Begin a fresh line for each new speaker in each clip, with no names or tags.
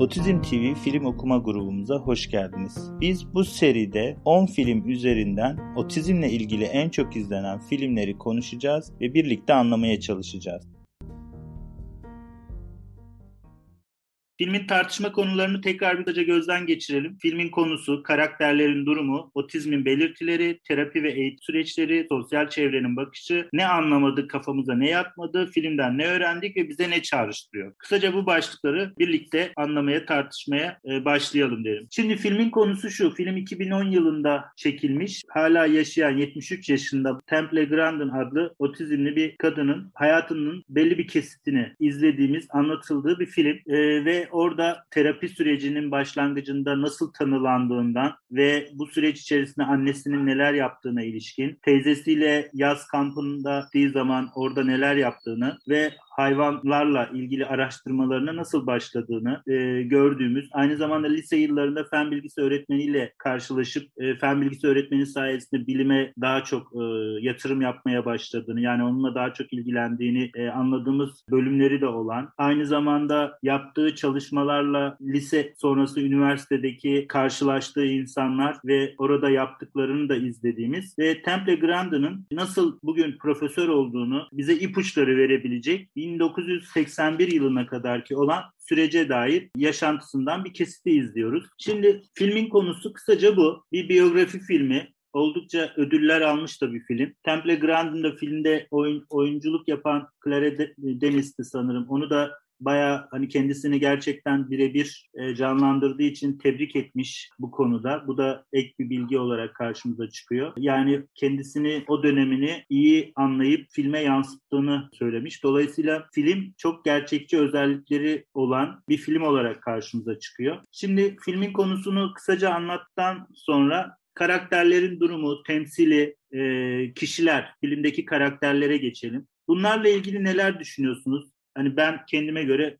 Otizm TV film okuma grubumuza hoş geldiniz. Biz bu seride 10 film üzerinden otizmle ilgili en çok izlenen filmleri konuşacağız ve birlikte anlamaya çalışacağız. Filmin tartışma konularını tekrar bir kısaca gözden geçirelim. Filmin konusu, karakterlerin durumu, otizmin belirtileri, terapi ve eğitim süreçleri, sosyal çevrenin bakışı, ne anlamadık, kafamıza ne yatmadı, filmden ne öğrendik ve bize ne çağrıştırıyor. Kısaca bu başlıkları birlikte anlamaya, tartışmaya e, başlayalım derim. Şimdi filmin konusu şu, film 2010 yılında çekilmiş. Hala yaşayan 73 yaşında Temple Grandin adlı otizmli bir kadının hayatının belli bir kesitini izlediğimiz, anlatıldığı bir film e, ve orada terapi sürecinin başlangıcında nasıl tanılandığından ve bu süreç içerisinde annesinin neler yaptığına ilişkin, teyzesiyle yaz kampında gittiği zaman orada neler yaptığını ve hayvanlarla ilgili araştırmalarına nasıl başladığını e, gördüğümüz, aynı zamanda lise yıllarında fen bilgisi öğretmeniyle karşılaşıp e, fen bilgisi öğretmeni sayesinde bilime daha çok e, yatırım yapmaya başladığını, yani onunla daha çok ilgilendiğini e, anladığımız bölümleri de olan, aynı zamanda yaptığı çalışmalarla lise sonrası üniversitedeki karşılaştığı insanlar ve orada yaptıklarını da izlediğimiz ve Temple Grandin'in nasıl bugün profesör olduğunu bize ipuçları verebilecek 1981 yılına kadar ki olan sürece dair yaşantısından bir kesiti izliyoruz. Şimdi filmin konusu kısaca bu. Bir biyografi filmi oldukça ödüller almış da bir film. Temple Grandin de filmde oyun, oyunculuk yapan Claire Denis'ti sanırım. Onu da baya hani kendisini gerçekten birebir e, canlandırdığı için tebrik etmiş bu konuda. Bu da ek bir bilgi olarak karşımıza çıkıyor. Yani kendisini o dönemini iyi anlayıp filme yansıttığını söylemiş. Dolayısıyla film çok gerçekçi özellikleri olan bir film olarak karşımıza çıkıyor. Şimdi filmin konusunu kısaca anlattıktan sonra karakterlerin durumu, temsili, e, kişiler, filmdeki karakterlere geçelim. Bunlarla ilgili neler düşünüyorsunuz? Hani ben kendime göre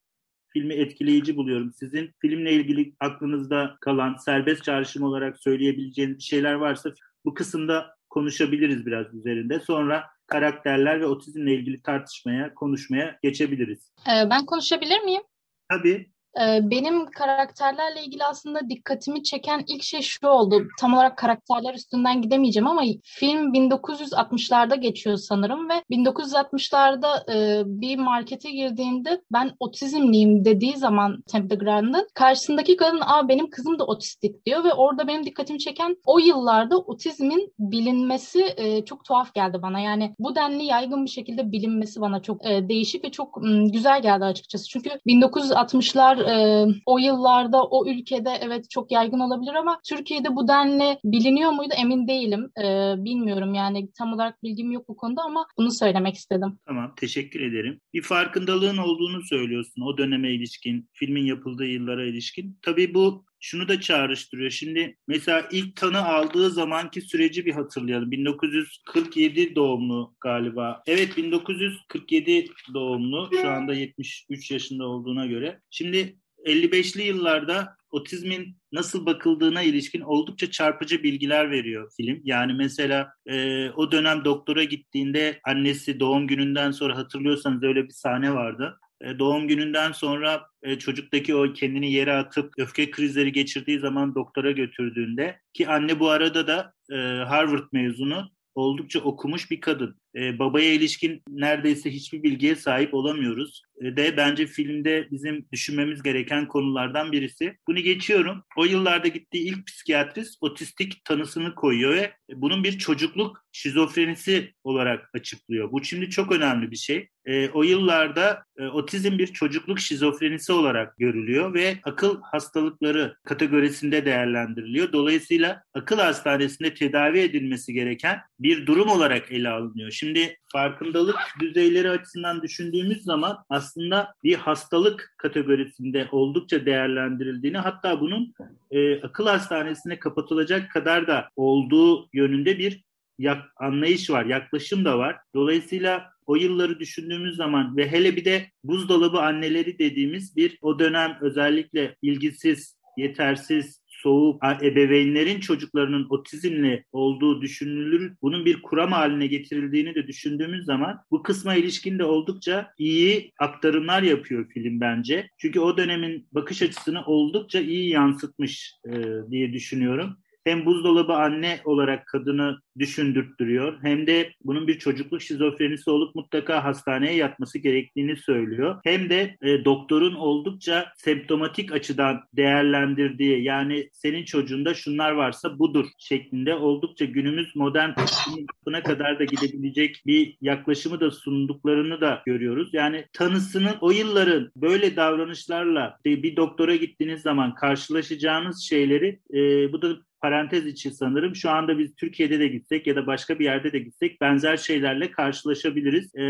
filmi etkileyici buluyorum. Sizin filmle ilgili aklınızda kalan serbest çağrışım olarak söyleyebileceğiniz bir şeyler varsa bu kısımda konuşabiliriz biraz üzerinde. Sonra karakterler ve otizmle ilgili tartışmaya, konuşmaya geçebiliriz.
Ee, ben konuşabilir miyim?
Tabii.
Ee, benim karakterlerle ilgili aslında dikkatimi çeken ilk şey şu oldu. Tam olarak karakterler üstünden gidemeyeceğim ama film 1960'larda geçiyor sanırım ve 1960'larda e, bir markete girdiğinde ben otizmliyim dediği zaman Temple Grandin karşısındaki kadın Aa, benim kızım da otistik diyor ve orada benim dikkatimi çeken o yıllarda otizmin bilinmesi e, çok tuhaf geldi bana. Yani bu denli yaygın bir şekilde bilinmesi bana çok e, değişik ve çok güzel geldi açıkçası. Çünkü 1960'lar e, o yıllarda o ülkede evet çok yaygın olabilir ama Türkiye'de bu denli biliniyor muydu emin değilim. E, bilmiyorum yani tam olarak bilgim yok bu konuda ama bunu söylemek istedim.
Tamam teşekkür ederim. Bir farkındalığın olduğunu söylüyorsun o döneme ilişkin, filmin yapıldığı yıllara ilişkin. Tabii bu şunu da çağrıştırıyor. Şimdi mesela ilk tanı aldığı zamanki süreci bir hatırlayalım. 1947 doğumlu galiba. Evet 1947 doğumlu. Şu anda 73 yaşında olduğuna göre. Şimdi 55'li yıllarda otizmin nasıl bakıldığına ilişkin oldukça çarpıcı bilgiler veriyor film. Yani mesela e, o dönem doktora gittiğinde annesi doğum gününden sonra hatırlıyorsanız öyle bir sahne vardı. E, doğum gününden sonra e, çocuktaki o kendini yere atıp öfke krizleri geçirdiği zaman doktora götürdüğünde ki anne bu arada da e, Harvard mezunu oldukça okumuş bir kadın. E, babaya ilişkin neredeyse hiçbir bilgiye sahip olamıyoruz. E, de bence filmde bizim düşünmemiz gereken konulardan birisi. Bunu geçiyorum. O yıllarda gittiği ilk psikiyatrist otistik tanısını koyuyor ve bunun bir çocukluk şizofrenisi olarak açıklıyor. Bu şimdi çok önemli bir şey. E, o yıllarda e, otizm bir çocukluk şizofrenisi olarak görülüyor ve akıl hastalıkları kategorisinde değerlendiriliyor. Dolayısıyla akıl hastanesinde tedavi edilmesi gereken bir durum olarak ele alınıyor. Şimdi farkındalık düzeyleri açısından düşündüğümüz zaman aslında bir hastalık kategorisinde oldukça değerlendirildiğini hatta bunun e, akıl hastanesine kapatılacak kadar da olduğu yönünde bir yak, anlayış var, yaklaşım da var. Dolayısıyla o yılları düşündüğümüz zaman ve hele bir de buzdolabı anneleri dediğimiz bir o dönem özellikle ilgisiz, yetersiz, soğuk, ebeveynlerin çocuklarının otizmli olduğu düşünülür. Bunun bir kuram haline getirildiğini de düşündüğümüz zaman bu kısma ilişkin de oldukça iyi aktarımlar yapıyor film bence. Çünkü o dönemin bakış açısını oldukça iyi yansıtmış e, diye düşünüyorum hem buzdolabı anne olarak kadını düşündürttürüyor hem de bunun bir çocukluk şizofrenisi olup mutlaka hastaneye yatması gerektiğini söylüyor. Hem de e, doktorun oldukça semptomatik açıdan değerlendirdiği yani senin çocuğunda şunlar varsa budur şeklinde oldukça günümüz modern yapına kadar da gidebilecek bir yaklaşımı da sunduklarını da görüyoruz. Yani tanısının o yılların böyle davranışlarla bir doktora gittiğiniz zaman karşılaşacağınız şeyleri e, bu da parantez içi sanırım şu anda biz Türkiye'de de gitsek ya da başka bir yerde de gitsek benzer şeylerle karşılaşabiliriz. Ee,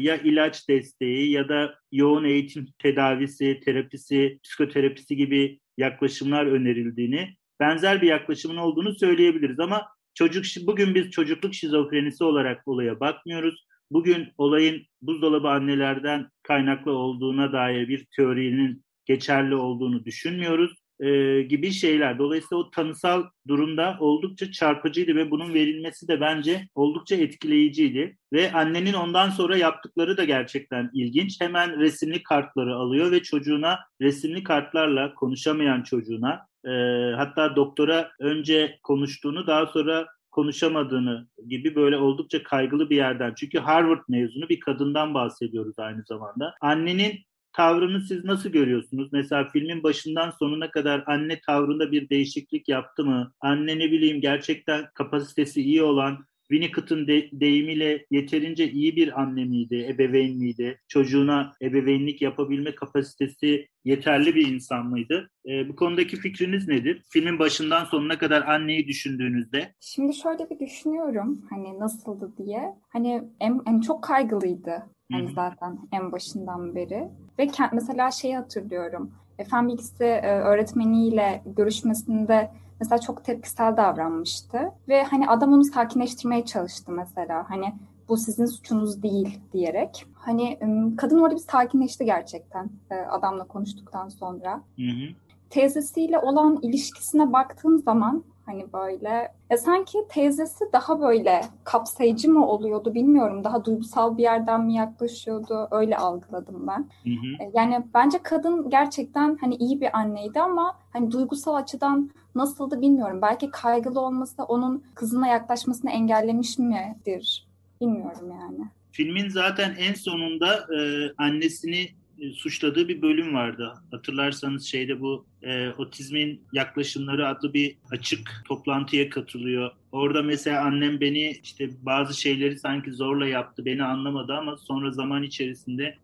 ya ilaç desteği ya da yoğun eğitim tedavisi, terapisi, psikoterapisi gibi yaklaşımlar önerildiğini, benzer bir yaklaşımın olduğunu söyleyebiliriz ama çocuk bugün biz çocukluk şizofrenisi olarak olaya bakmıyoruz. Bugün olayın buzdolabı annelerden kaynaklı olduğuna dair bir teorinin geçerli olduğunu düşünmüyoruz e, gibi şeyler. Dolayısıyla o tanısal durumda oldukça çarpıcıydı ve bunun verilmesi de bence oldukça etkileyiciydi. Ve annenin ondan sonra yaptıkları da gerçekten ilginç. Hemen resimli kartları alıyor ve çocuğuna resimli kartlarla konuşamayan çocuğuna e, hatta doktora önce konuştuğunu daha sonra konuşamadığını gibi böyle oldukça kaygılı bir yerden. Çünkü Harvard mezunu bir kadından bahsediyoruz aynı zamanda. Annenin tavrını siz nasıl görüyorsunuz? Mesela filmin başından sonuna kadar anne tavrında bir değişiklik yaptı mı? Anne ne bileyim gerçekten kapasitesi iyi olan Winnicott'ın de, deyimiyle yeterince iyi bir anne miydi, ebeveyn miydi? Çocuğuna ebeveynlik yapabilme kapasitesi yeterli bir insan mıydı? E, bu konudaki fikriniz nedir? Filmin başından sonuna kadar anneyi düşündüğünüzde.
Şimdi şöyle bir düşünüyorum hani nasıldı diye. Hani en, en çok kaygılıydı Hani zaten en başından beri. Ve mesela şeyi hatırlıyorum. Fen bilgisi e, öğretmeniyle görüşmesinde mesela çok tepkisel davranmıştı. Ve hani adam onu sakinleştirmeye çalıştı mesela. Hani bu sizin suçunuz değil diyerek. Hani kadın orada bir sakinleşti gerçekten e, adamla konuştuktan sonra. Hı hı. Teyzesiyle olan ilişkisine baktığım zaman Hani böyle e sanki teyzesi daha böyle kapsayıcı mı oluyordu bilmiyorum. Daha duygusal bir yerden mi yaklaşıyordu? Öyle algıladım ben. Hı hı. E, yani bence kadın gerçekten hani iyi bir anneydi ama hani duygusal açıdan nasıldı bilmiyorum. Belki kaygılı olması onun kızına yaklaşmasını engellemiş midir? Bilmiyorum yani.
Filmin zaten en sonunda e, annesini e, suçladığı bir bölüm vardı. Hatırlarsanız şeyde bu e, otizmin yaklaşımları adlı bir açık toplantıya katılıyor. Orada mesela annem beni işte bazı şeyleri sanki zorla yaptı, beni anlamadı ama sonra zaman içerisinde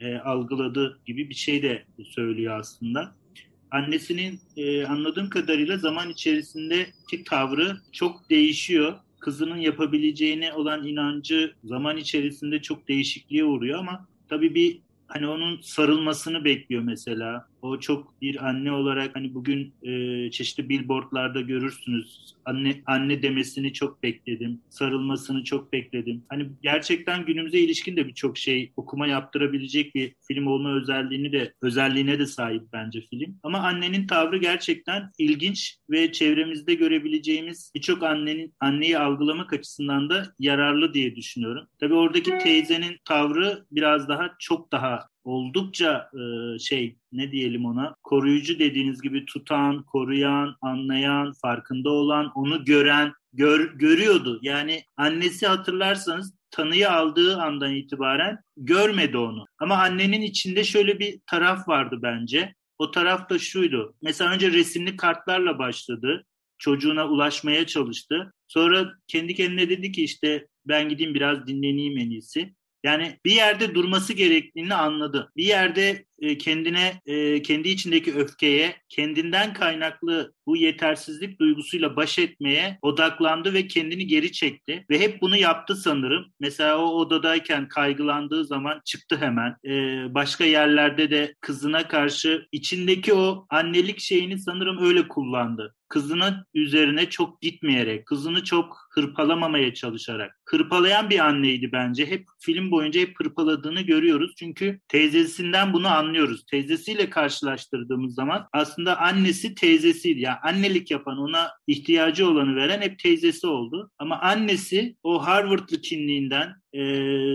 e, algıladı gibi bir şey de söylüyor aslında. Annesinin e, anladığım kadarıyla zaman içerisindeki tavrı çok değişiyor kızının yapabileceğine olan inancı zaman içerisinde çok değişikliğe uğruyor ama tabii bir hani onun sarılmasını bekliyor mesela. O çok bir anne olarak hani bugün e, çeşitli billboardlarda görürsünüz. Anne anne demesini çok bekledim. Sarılmasını çok bekledim. Hani gerçekten günümüze ilişkin de birçok şey okuma yaptırabilecek bir film olma özelliğini de özelliğine de sahip bence film. Ama annenin tavrı gerçekten ilginç ve çevremizde görebileceğimiz birçok annenin anneyi algılamak açısından da yararlı diye düşünüyorum. Tabii oradaki teyzenin tavrı biraz daha çok daha oldukça e, şey ne diyelim ona koruyucu dediğiniz gibi tutan, koruyan, anlayan, farkında olan, onu gören, gör, görüyordu. Yani annesi hatırlarsanız tanıyı aldığı andan itibaren görmedi onu. Ama annenin içinde şöyle bir taraf vardı bence. O taraf da şuydu. Mesela önce resimli kartlarla başladı. Çocuğuna ulaşmaya çalıştı. Sonra kendi kendine dedi ki işte ben gideyim biraz dinleneyim en iyisi. Yani bir yerde durması gerektiğini anladı. Bir yerde e, kendine, e, kendi içindeki öfkeye, kendinden kaynaklı bu yetersizlik duygusuyla baş etmeye odaklandı ve kendini geri çekti. Ve hep bunu yaptı sanırım. Mesela o odadayken kaygılandığı zaman çıktı hemen. E, başka yerlerde de kızına karşı içindeki o annelik şeyini sanırım öyle kullandı kızının üzerine çok gitmeyerek, kızını çok hırpalamamaya çalışarak. Hırpalayan bir anneydi bence. Hep film boyunca hep hırpaladığını görüyoruz. Çünkü teyzesinden bunu anlıyor anlıyoruz. Teyzesiyle karşılaştırdığımız zaman aslında annesi teyzesiydi. Yani annelik yapan, ona ihtiyacı olanı veren hep teyzesi oldu. Ama annesi o Harvardlı kimliğinden e,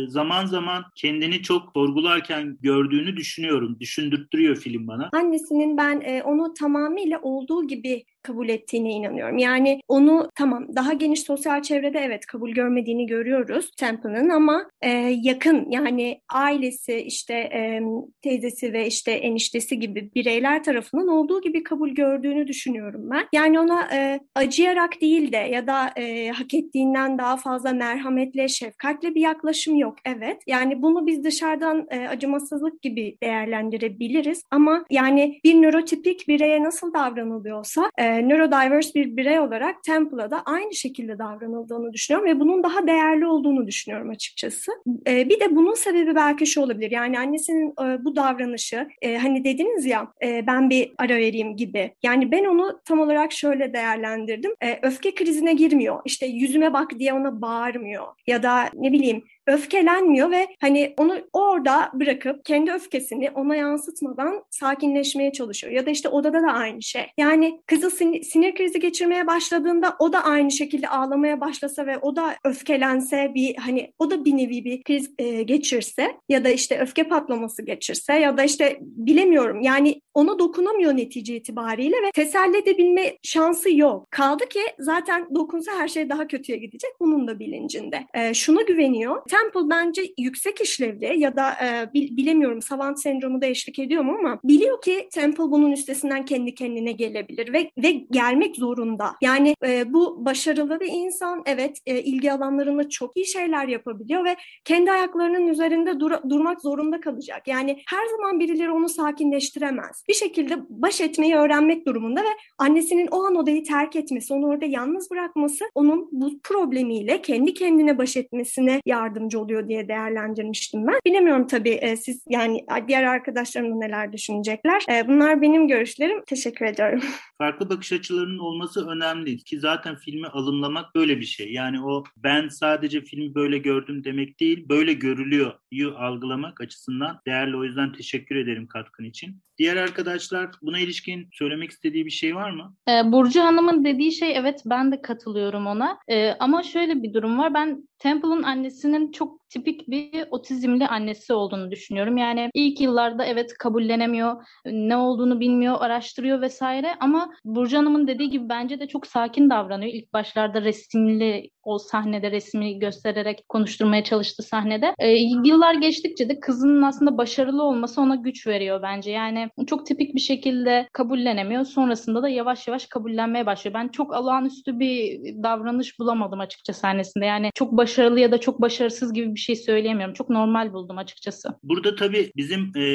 zaman zaman kendini çok sorgularken gördüğünü düşünüyorum. Düşündürttürüyor film bana.
Annesinin ben e, onu tamamıyla olduğu gibi kabul ettiğine inanıyorum. Yani onu tamam daha geniş sosyal çevrede evet kabul görmediğini görüyoruz Temple'ın ama e, yakın yani ailesi işte e, teyzesi ve işte eniştesi gibi bireyler tarafından olduğu gibi kabul gördüğünü düşünüyorum ben. Yani ona e, acıyarak değil de ya da e, hak ettiğinden daha fazla merhametle, şefkatle bir yaklaşım yok. Evet. Yani bunu biz dışarıdan e, acımasızlık gibi değerlendirebiliriz ama yani bir nörotipik bireye nasıl davranılıyorsa e, neurodiverse bir birey olarak Temple'a da aynı şekilde davranıldığını düşünüyorum ve bunun daha değerli olduğunu düşünüyorum açıkçası. E, bir de bunun sebebi belki şu olabilir. Yani annesinin e, bu davranışı e, hani dediniz ya e, ben bir ara vereyim gibi. Yani ben onu tam olarak şöyle değerlendirdim. E, öfke krizine girmiyor. İşte yüzüme bak diye ona bağırmıyor. Ya da ne bileyim mean, öfkelenmiyor ve hani onu orada bırakıp kendi öfkesini ona yansıtmadan sakinleşmeye çalışıyor. Ya da işte odada da aynı şey. Yani kızı sin- sinir krizi geçirmeye başladığında o da aynı şekilde ağlamaya başlasa ve o da öfkelense bir hani o da bir nevi bir kriz e, geçirse ya da işte öfke patlaması geçirse ya da işte bilemiyorum yani ona dokunamıyor netice itibariyle ve teselli edebilme şansı yok. Kaldı ki zaten dokunsa her şey daha kötüye gidecek. Bunun da bilincinde. E, şuna güveniyor. Temple bence yüksek işlevli ya da e, bilemiyorum savant sendromu da eşlik ediyor mu ama biliyor ki Temple bunun üstesinden kendi kendine gelebilir ve ve gelmek zorunda. Yani e, bu başarılı bir insan evet e, ilgi alanlarında çok iyi şeyler yapabiliyor ve kendi ayaklarının üzerinde dur- durmak zorunda kalacak. Yani her zaman birileri onu sakinleştiremez. Bir şekilde baş etmeyi öğrenmek durumunda ve annesinin o an odayı terk etmesi, onu orada yalnız bırakması onun bu problemiyle kendi kendine baş etmesine yardım yardımcı oluyor diye değerlendirmiştim ben. Bilemiyorum tabii e, siz yani diğer arkadaşlarım da neler düşünecekler. E, bunlar benim görüşlerim. Teşekkür ediyorum.
Farklı bakış açılarının olması önemli ki zaten filmi alımlamak böyle bir şey. Yani o ben sadece filmi böyle gördüm demek değil, böyle görülüyor yu algılamak açısından değerli. O yüzden teşekkür ederim katkın için. Diğer arkadaşlar buna ilişkin söylemek istediği bir şey var mı?
Ee, Burcu Hanım'ın dediği şey evet ben de katılıyorum ona. Ama şöyle bir durum var. Ben Temple'ın annesinin çok tipik bir otizmli annesi olduğunu düşünüyorum. Yani ilk yıllarda evet kabullenemiyor, ne olduğunu bilmiyor, araştırıyor vesaire ama Burcu Hanım'ın dediği gibi bence de çok sakin davranıyor. İlk başlarda resimli o sahnede resmi göstererek konuşturmaya çalıştı sahnede. E, yıllar geçtikçe de kızının aslında başarılı olması ona güç veriyor bence. Yani çok tipik bir şekilde kabullenemiyor. Sonrasında da yavaş yavaş kabullenmeye başlıyor. Ben çok olağanüstü bir davranış bulamadım açıkçası sahnesinde. Yani çok başarılı ya da çok başarısız gibi bir şey söyleyemiyorum. Çok normal buldum açıkçası.
Burada tabii bizim e,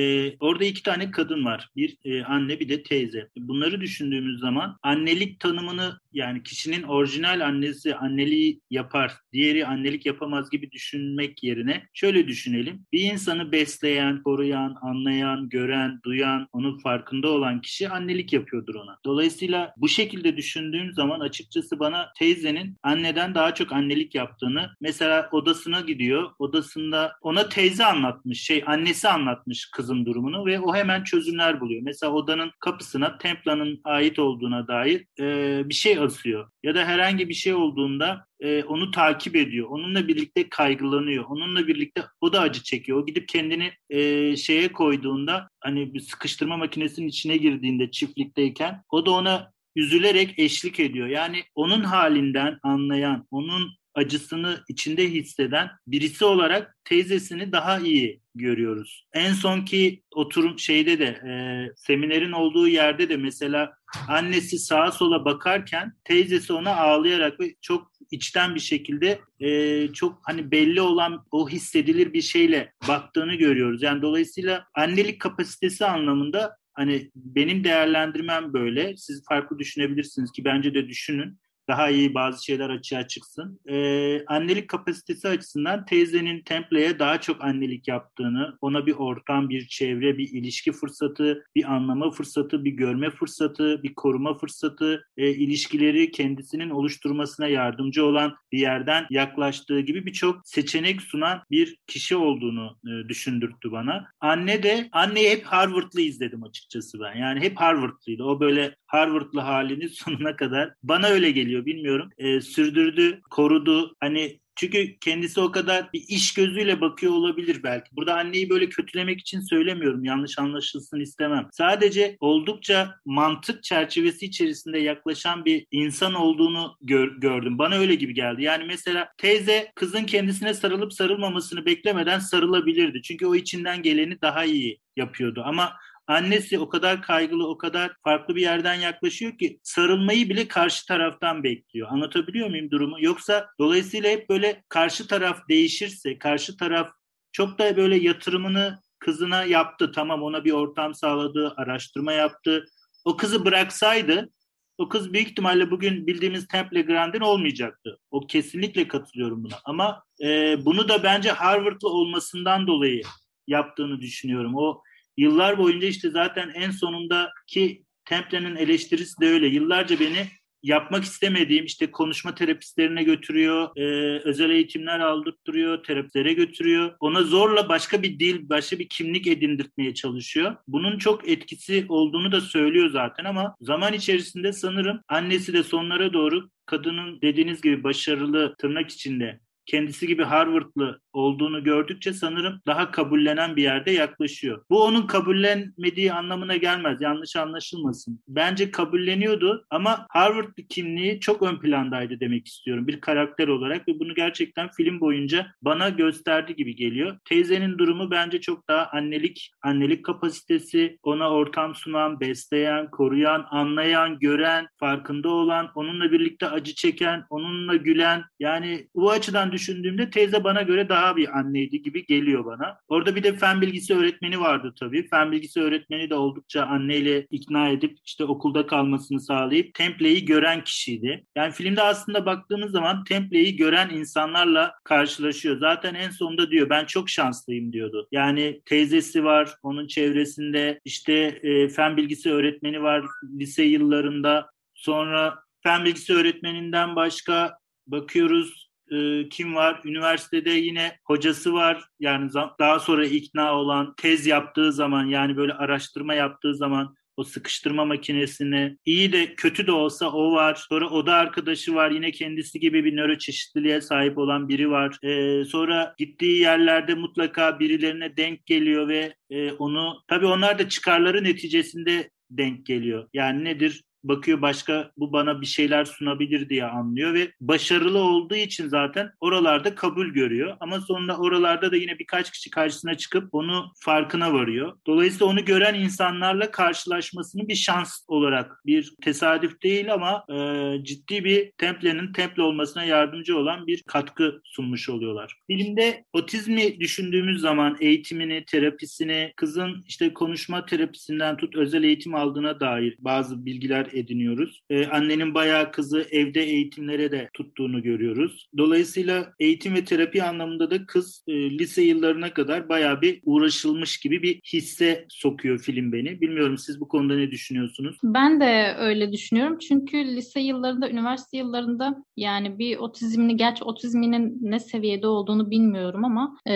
orada iki tane kadın var. Bir e, anne bir de teyze. Bunları düşündüğümüz zaman annelik tanımını yani kişinin orijinal annesi anneliği yapar, diğeri annelik yapamaz gibi düşünmek yerine şöyle düşünelim. Bir insanı besleyen, koruyan, anlayan, gören, duyan, onun farkında olan kişi annelik yapıyordur ona. Dolayısıyla bu şekilde düşündüğüm zaman açıkçası bana teyzenin anneden daha çok annelik yaptığını mesela odasına gidiyor. Odasında ona teyze anlatmış, şey annesi anlatmış kızın durumunu ve o hemen çözümler buluyor. Mesela odanın kapısına Templa'nın ait olduğuna dair e, bir şey asıyor. Ya da herhangi bir şey olduğunda e, onu takip ediyor. Onunla birlikte kaygılanıyor. Onunla birlikte o da acı çekiyor. O gidip kendini e, şeye koyduğunda hani bir sıkıştırma makinesinin içine girdiğinde çiftlikteyken o da ona üzülerek eşlik ediyor. Yani onun halinden anlayan, onun acısını içinde hisseden birisi olarak teyzesini daha iyi görüyoruz. En sonki oturum şeyde de e, seminerin olduğu yerde de mesela annesi sağa sola bakarken teyzesi ona ağlayarak ve çok içten bir şekilde e, çok hani belli olan o hissedilir bir şeyle baktığını görüyoruz. Yani dolayısıyla annelik kapasitesi anlamında hani benim değerlendirmem böyle. Siz farklı düşünebilirsiniz ki bence de düşünün. Daha iyi bazı şeyler açığa çıksın. Ee, annelik kapasitesi açısından teyzenin Temple'ye daha çok annelik yaptığını, ona bir ortam, bir çevre, bir ilişki fırsatı, bir anlama fırsatı, bir görme fırsatı, bir koruma fırsatı, e, ilişkileri kendisinin oluşturmasına yardımcı olan bir yerden yaklaştığı gibi birçok seçenek sunan bir kişi olduğunu e, düşündürttü bana. Anne de, anneyi hep Harvard'lı izledim açıkçası ben. Yani hep Harvard'lıydı. O böyle Harvard'lı halini sonuna kadar bana öyle geliyor bilmiyorum. E, sürdürdü, korudu. Hani çünkü kendisi o kadar bir iş gözüyle bakıyor olabilir belki. Burada anneyi böyle kötülemek için söylemiyorum. Yanlış anlaşılsın istemem. Sadece oldukça mantık çerçevesi içerisinde yaklaşan bir insan olduğunu gör, gördüm. Bana öyle gibi geldi. Yani mesela teyze kızın kendisine sarılıp sarılmamasını beklemeden sarılabilirdi. Çünkü o içinden geleni daha iyi yapıyordu. Ama Annesi o kadar kaygılı, o kadar farklı bir yerden yaklaşıyor ki sarılmayı bile karşı taraftan bekliyor. Anlatabiliyor muyum durumu? Yoksa dolayısıyla hep böyle karşı taraf değişirse, karşı taraf çok da böyle yatırımını kızına yaptı. Tamam ona bir ortam sağladı, araştırma yaptı. O kızı bıraksaydı o kız büyük ihtimalle bugün bildiğimiz Temple Grandin olmayacaktı. O kesinlikle katılıyorum buna. Ama e, bunu da bence Harvard'lı olmasından dolayı yaptığını düşünüyorum. O Yıllar boyunca işte zaten en sonundaki Temple'nin eleştirisi de öyle. Yıllarca beni yapmak istemediğim işte konuşma terapistlerine götürüyor, e, özel eğitimler aldırtıyor, terapistlere götürüyor. Ona zorla başka bir dil, başka bir kimlik edindirtmeye çalışıyor. Bunun çok etkisi olduğunu da söylüyor zaten ama zaman içerisinde sanırım annesi de sonlara doğru kadının dediğiniz gibi başarılı tırnak içinde kendisi gibi Harvard'lı olduğunu gördükçe sanırım daha kabullenen bir yerde yaklaşıyor. Bu onun kabullenmediği anlamına gelmez. Yanlış anlaşılmasın. Bence kabulleniyordu ama Harvard kimliği çok ön plandaydı demek istiyorum bir karakter olarak ve bunu gerçekten film boyunca bana gösterdi gibi geliyor. Teyzenin durumu bence çok daha annelik, annelik kapasitesi, ona ortam sunan, besleyen, koruyan, anlayan, gören, farkında olan, onunla birlikte acı çeken, onunla gülen yani bu açıdan düşündüğümde teyze bana göre daha bir anneydi gibi geliyor bana. Orada bir de fen bilgisi öğretmeni vardı tabii. Fen bilgisi öğretmeni de oldukça anneyle ikna edip işte okulda kalmasını sağlayıp Temple'yi gören kişiydi. Yani filmde aslında baktığımız zaman Temple'yi gören insanlarla karşılaşıyor. Zaten en sonunda diyor ben çok şanslıyım diyordu. Yani teyzesi var onun çevresinde işte e, fen bilgisi öğretmeni var lise yıllarında. Sonra fen bilgisi öğretmeninden başka bakıyoruz e, kim var? Üniversitede yine hocası var. Yani daha sonra ikna olan tez yaptığı zaman yani böyle araştırma yaptığı zaman o sıkıştırma makinesini iyi de kötü de olsa o var. Sonra oda arkadaşı var. Yine kendisi gibi bir nöro çeşitliliğe sahip olan biri var. Ee, sonra gittiği yerlerde mutlaka birilerine denk geliyor ve e, onu tabii onlar da çıkarları neticesinde denk geliyor. Yani nedir? Bakıyor başka bu bana bir şeyler sunabilir diye anlıyor ve başarılı olduğu için zaten oralarda kabul görüyor. Ama sonra oralarda da yine birkaç kişi karşısına çıkıp onu farkına varıyor. Dolayısıyla onu gören insanlarla karşılaşmasını bir şans olarak bir tesadüf değil ama e, ciddi bir Temple'nin Temple olmasına yardımcı olan bir katkı sunmuş oluyorlar. Filmde otizmi düşündüğümüz zaman eğitimini, terapisini, kızın işte konuşma terapisinden tut özel eğitim aldığına dair bazı bilgiler ediniyoruz. Ee, annenin bayağı kızı evde eğitimlere de tuttuğunu görüyoruz. Dolayısıyla eğitim ve terapi anlamında da kız e, lise yıllarına kadar bayağı bir uğraşılmış gibi bir hisse sokuyor film beni. Bilmiyorum siz bu konuda ne düşünüyorsunuz?
Ben de öyle düşünüyorum. Çünkü lise yıllarında, üniversite yıllarında yani bir otizmini, gerçi otizminin ne seviyede olduğunu bilmiyorum ama e,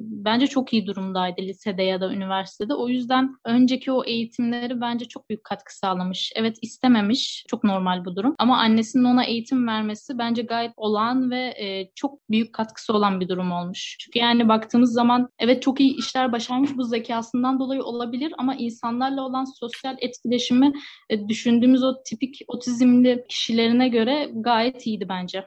bence çok iyi durumdaydı lisede ya da üniversitede. O yüzden önceki o eğitimleri bence çok büyük katkı sağlamış. Evet istememiş. Çok normal bu durum. Ama annesinin ona eğitim vermesi bence gayet olağan ve e, çok büyük katkısı olan bir durum olmuş. Çünkü yani baktığımız zaman evet çok iyi işler başarmış bu zekasından dolayı olabilir ama insanlarla olan sosyal etkileşimi e, düşündüğümüz o tipik otizmli kişilerine göre gayet iyiydi bence.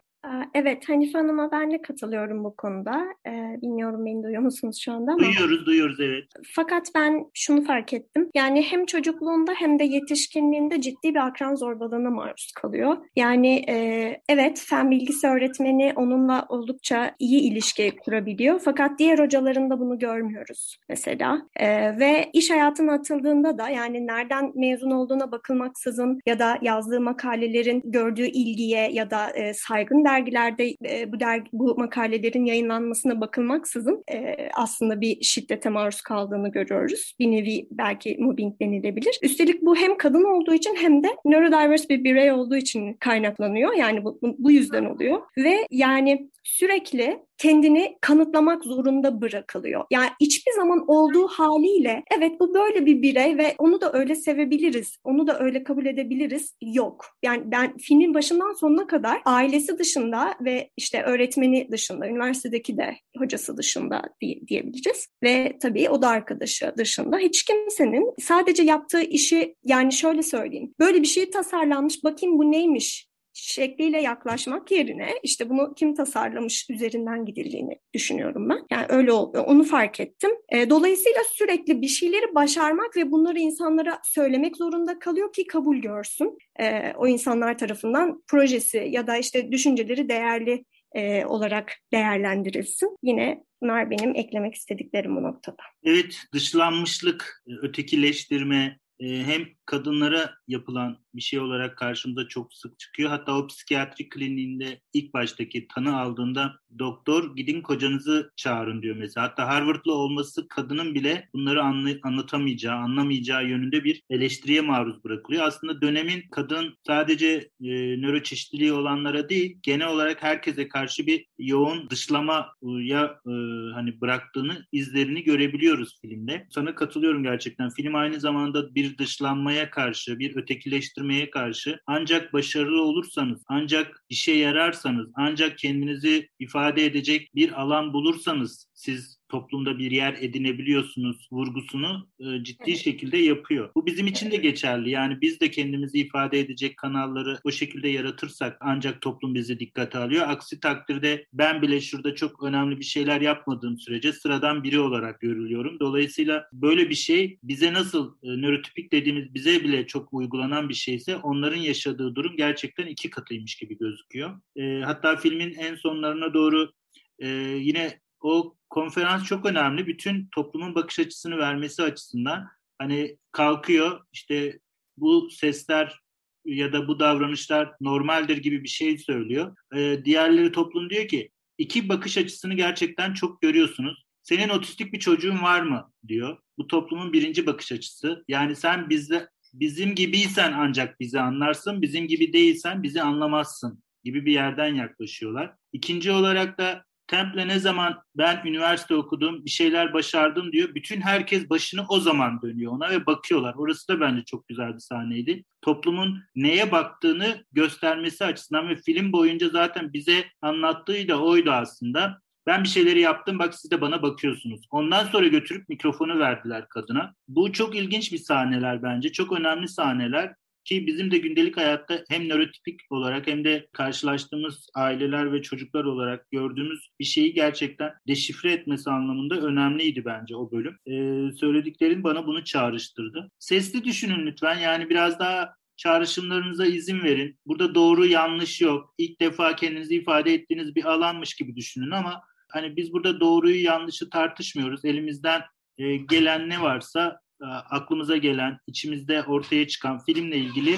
Evet, Hanife Hanım'a ben de katılıyorum bu konuda. Ee, bilmiyorum beni duyuyor musunuz şu anda ama.
Duyuyoruz, duyuyoruz evet.
Fakat ben şunu fark ettim. Yani hem çocukluğunda hem de yetişkinliğinde ciddi bir akran zorbalığına maruz kalıyor. Yani e, evet fen bilgisi öğretmeni onunla oldukça iyi ilişki kurabiliyor. Fakat diğer hocalarında bunu görmüyoruz mesela. E, ve iş hayatına atıldığında da yani nereden mezun olduğuna bakılmaksızın ya da yazdığı makalelerin gördüğü ilgiye ya da e, saygın dergilerde e, bu dergi, bu makalelerin yayınlanmasına bakılmaksızın e, aslında bir şiddete maruz kaldığını görüyoruz. Bir nevi belki mobbing denilebilir. Üstelik bu hem kadın olduğu için hem de neurodiverse bir birey olduğu için kaynaklanıyor. Yani bu, bu yüzden oluyor. Ve yani sürekli kendini kanıtlamak zorunda bırakılıyor. Yani hiçbir zaman olduğu haliyle evet bu böyle bir birey ve onu da öyle sevebiliriz, onu da öyle kabul edebiliriz yok. Yani ben filmin başından sonuna kadar ailesi dışında ve işte öğretmeni dışında, üniversitedeki de hocası dışında diye, diyebileceğiz. Ve tabii o da arkadaşı dışında hiç kimsenin sadece yaptığı işi yani şöyle söyleyeyim. Böyle bir şey tasarlanmış bakayım bu neymiş şekliyle yaklaşmak yerine işte bunu kim tasarlamış üzerinden gidildiğini düşünüyorum ben. Yani öyle oldu. Onu fark ettim. E, dolayısıyla sürekli bir şeyleri başarmak ve bunları insanlara söylemek zorunda kalıyor ki kabul görsün. E, o insanlar tarafından projesi ya da işte düşünceleri değerli e, olarak değerlendirilsin. Yine bunlar benim eklemek istediklerim bu noktada.
Evet, dışlanmışlık, ötekileştirme, hem kadınlara yapılan bir şey olarak karşımıza çok sık çıkıyor. Hatta o psikiyatri kliniğinde ilk baştaki tanı aldığında doktor gidin kocanızı çağırın diyor mesela. Hatta Harvard'lı olması kadının bile bunları anlay- anlatamayacağı, anlamayacağı yönünde bir eleştiriye maruz bırakılıyor. Aslında dönemin kadın sadece e, nöroçeşitliliği olanlara değil, genel olarak herkese karşı bir yoğun dışlamaya e, hani bıraktığını, izlerini görebiliyoruz filmde. Sana katılıyorum gerçekten. Film aynı zamanda bir dışlanmaya karşı, bir ötekileştirmeye karşı ancak başarılı olursanız, ancak işe yararsanız, ancak kendinizi ifade edecek bir alan bulursanız siz toplumda bir yer edinebiliyorsunuz vurgusunu e, ciddi evet. şekilde yapıyor. Bu bizim için de geçerli. Yani biz de kendimizi ifade edecek kanalları o şekilde yaratırsak ancak toplum bizi dikkate alıyor. Aksi takdirde ben bile şurada çok önemli bir şeyler yapmadığım sürece sıradan biri olarak görülüyorum. Dolayısıyla böyle bir şey bize nasıl e, nörotipik dediğimiz bize bile çok uygulanan bir şeyse onların yaşadığı durum gerçekten iki katıymış gibi gözüküyor. E, hatta filmin en sonlarına doğru e, yine o konferans çok önemli. Bütün toplumun bakış açısını vermesi açısından hani kalkıyor işte bu sesler ya da bu davranışlar normaldir gibi bir şey söylüyor. Ee, diğerleri toplum diyor ki iki bakış açısını gerçekten çok görüyorsunuz. Senin otistik bir çocuğun var mı diyor. Bu toplumun birinci bakış açısı. Yani sen bizde bizim gibiysen ancak bizi anlarsın, bizim gibi değilsen bizi anlamazsın gibi bir yerden yaklaşıyorlar. İkinci olarak da Temple ne zaman ben üniversite okudum, bir şeyler başardım diyor. Bütün herkes başını o zaman dönüyor ona ve bakıyorlar. Orası da bence çok güzel bir sahneydi. Toplumun neye baktığını göstermesi açısından ve film boyunca zaten bize anlattığı da oydu aslında. Ben bir şeyleri yaptım bak siz de bana bakıyorsunuz. Ondan sonra götürüp mikrofonu verdiler kadına. Bu çok ilginç bir sahneler bence. Çok önemli sahneler. Ki bizim de gündelik hayatta hem nörotipik olarak hem de karşılaştığımız aileler ve çocuklar olarak gördüğümüz bir şeyi gerçekten deşifre etmesi anlamında önemliydi bence o bölüm. Ee, söylediklerin bana bunu çağrıştırdı. Sesli düşünün lütfen yani biraz daha çağrışımlarınıza izin verin. Burada doğru yanlış yok. İlk defa kendinizi ifade ettiğiniz bir alanmış gibi düşünün ama hani biz burada doğruyu yanlışı tartışmıyoruz. Elimizden e, gelen ne varsa aklımıza gelen, içimizde ortaya çıkan filmle ilgili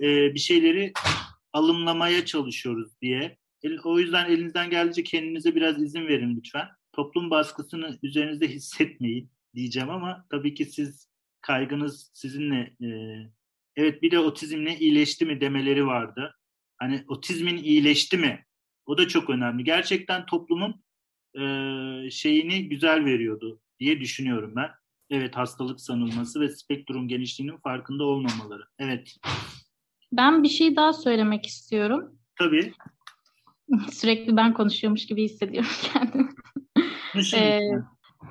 e, bir şeyleri alımlamaya çalışıyoruz diye. O yüzden elinizden geldiğince kendinize biraz izin verin lütfen. Toplum baskısını üzerinizde hissetmeyin diyeceğim ama tabii ki siz kaygınız sizinle e, evet bir de otizmle iyileşti mi demeleri vardı. Hani otizmin iyileşti mi? O da çok önemli. Gerçekten toplumun e, şeyini güzel veriyordu diye düşünüyorum ben. Evet hastalık sanılması ve spektrum genişliğinin farkında olmamaları. Evet.
Ben bir şey daha söylemek istiyorum.
Tabii.
Sürekli ben konuşuyormuş gibi hissediyorum kendimi. ee,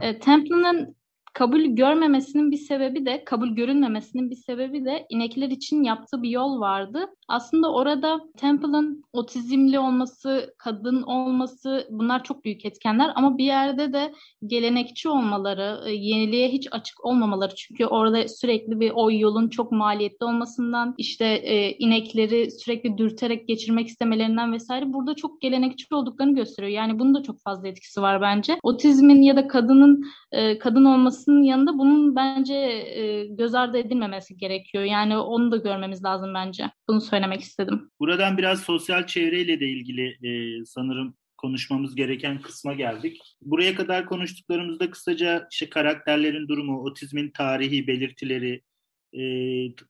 e, Temple'ın kabul görmemesinin bir sebebi de, kabul görünmemesinin bir sebebi de inekler için yaptığı bir yol vardı. Aslında orada Temple'ın otizmli olması, kadın olması bunlar çok büyük etkenler ama bir yerde de gelenekçi olmaları, e, yeniliğe hiç açık olmamaları. Çünkü orada sürekli bir o yolun çok maliyetli olmasından, işte e, inekleri sürekli dürterek geçirmek istemelerinden vesaire burada çok gelenekçi olduklarını gösteriyor. Yani bunun da çok fazla etkisi var bence. Otizmin ya da kadının e, kadın olmasının yanında bunun bence e, göz ardı edilmemesi gerekiyor. Yani onu da görmemiz lazım bence. Bunu söylemek istedim.
Buradan biraz sosyal çevreyle de ilgili e, sanırım konuşmamız gereken kısma geldik. Buraya kadar konuştuklarımızda kısaca işte karakterlerin durumu, otizmin tarihi belirtileri, e,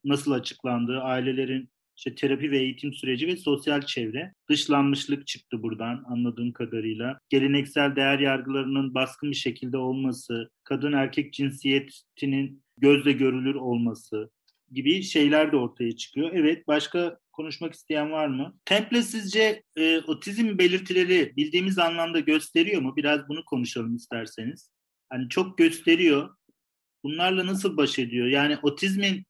nasıl açıklandığı, ailelerin işte terapi ve eğitim süreci ve sosyal çevre. Dışlanmışlık çıktı buradan anladığım kadarıyla. Geleneksel değer yargılarının baskın bir şekilde olması, kadın erkek cinsiyetinin gözle görülür olması gibi şeyler de ortaya çıkıyor. Evet başka konuşmak isteyen var mı? Temple sizce e, otizm belirtileri bildiğimiz anlamda gösteriyor mu? Biraz bunu konuşalım isterseniz. Hani çok gösteriyor. Bunlarla nasıl baş ediyor? Yani otizmin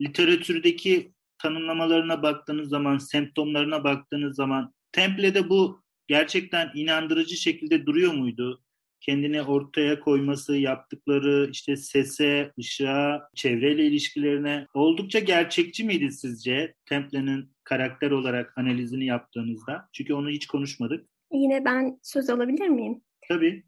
literatürdeki tanımlamalarına baktığınız zaman, semptomlarına baktığınız zaman Temple'de bu gerçekten inandırıcı şekilde duruyor muydu? Kendini ortaya koyması, yaptıkları işte sese, ışığa, çevreyle ilişkilerine oldukça gerçekçi miydi sizce Temple'nin karakter olarak analizini yaptığınızda? Çünkü onu hiç konuşmadık.
Yine ben söz alabilir miyim?
Tabii.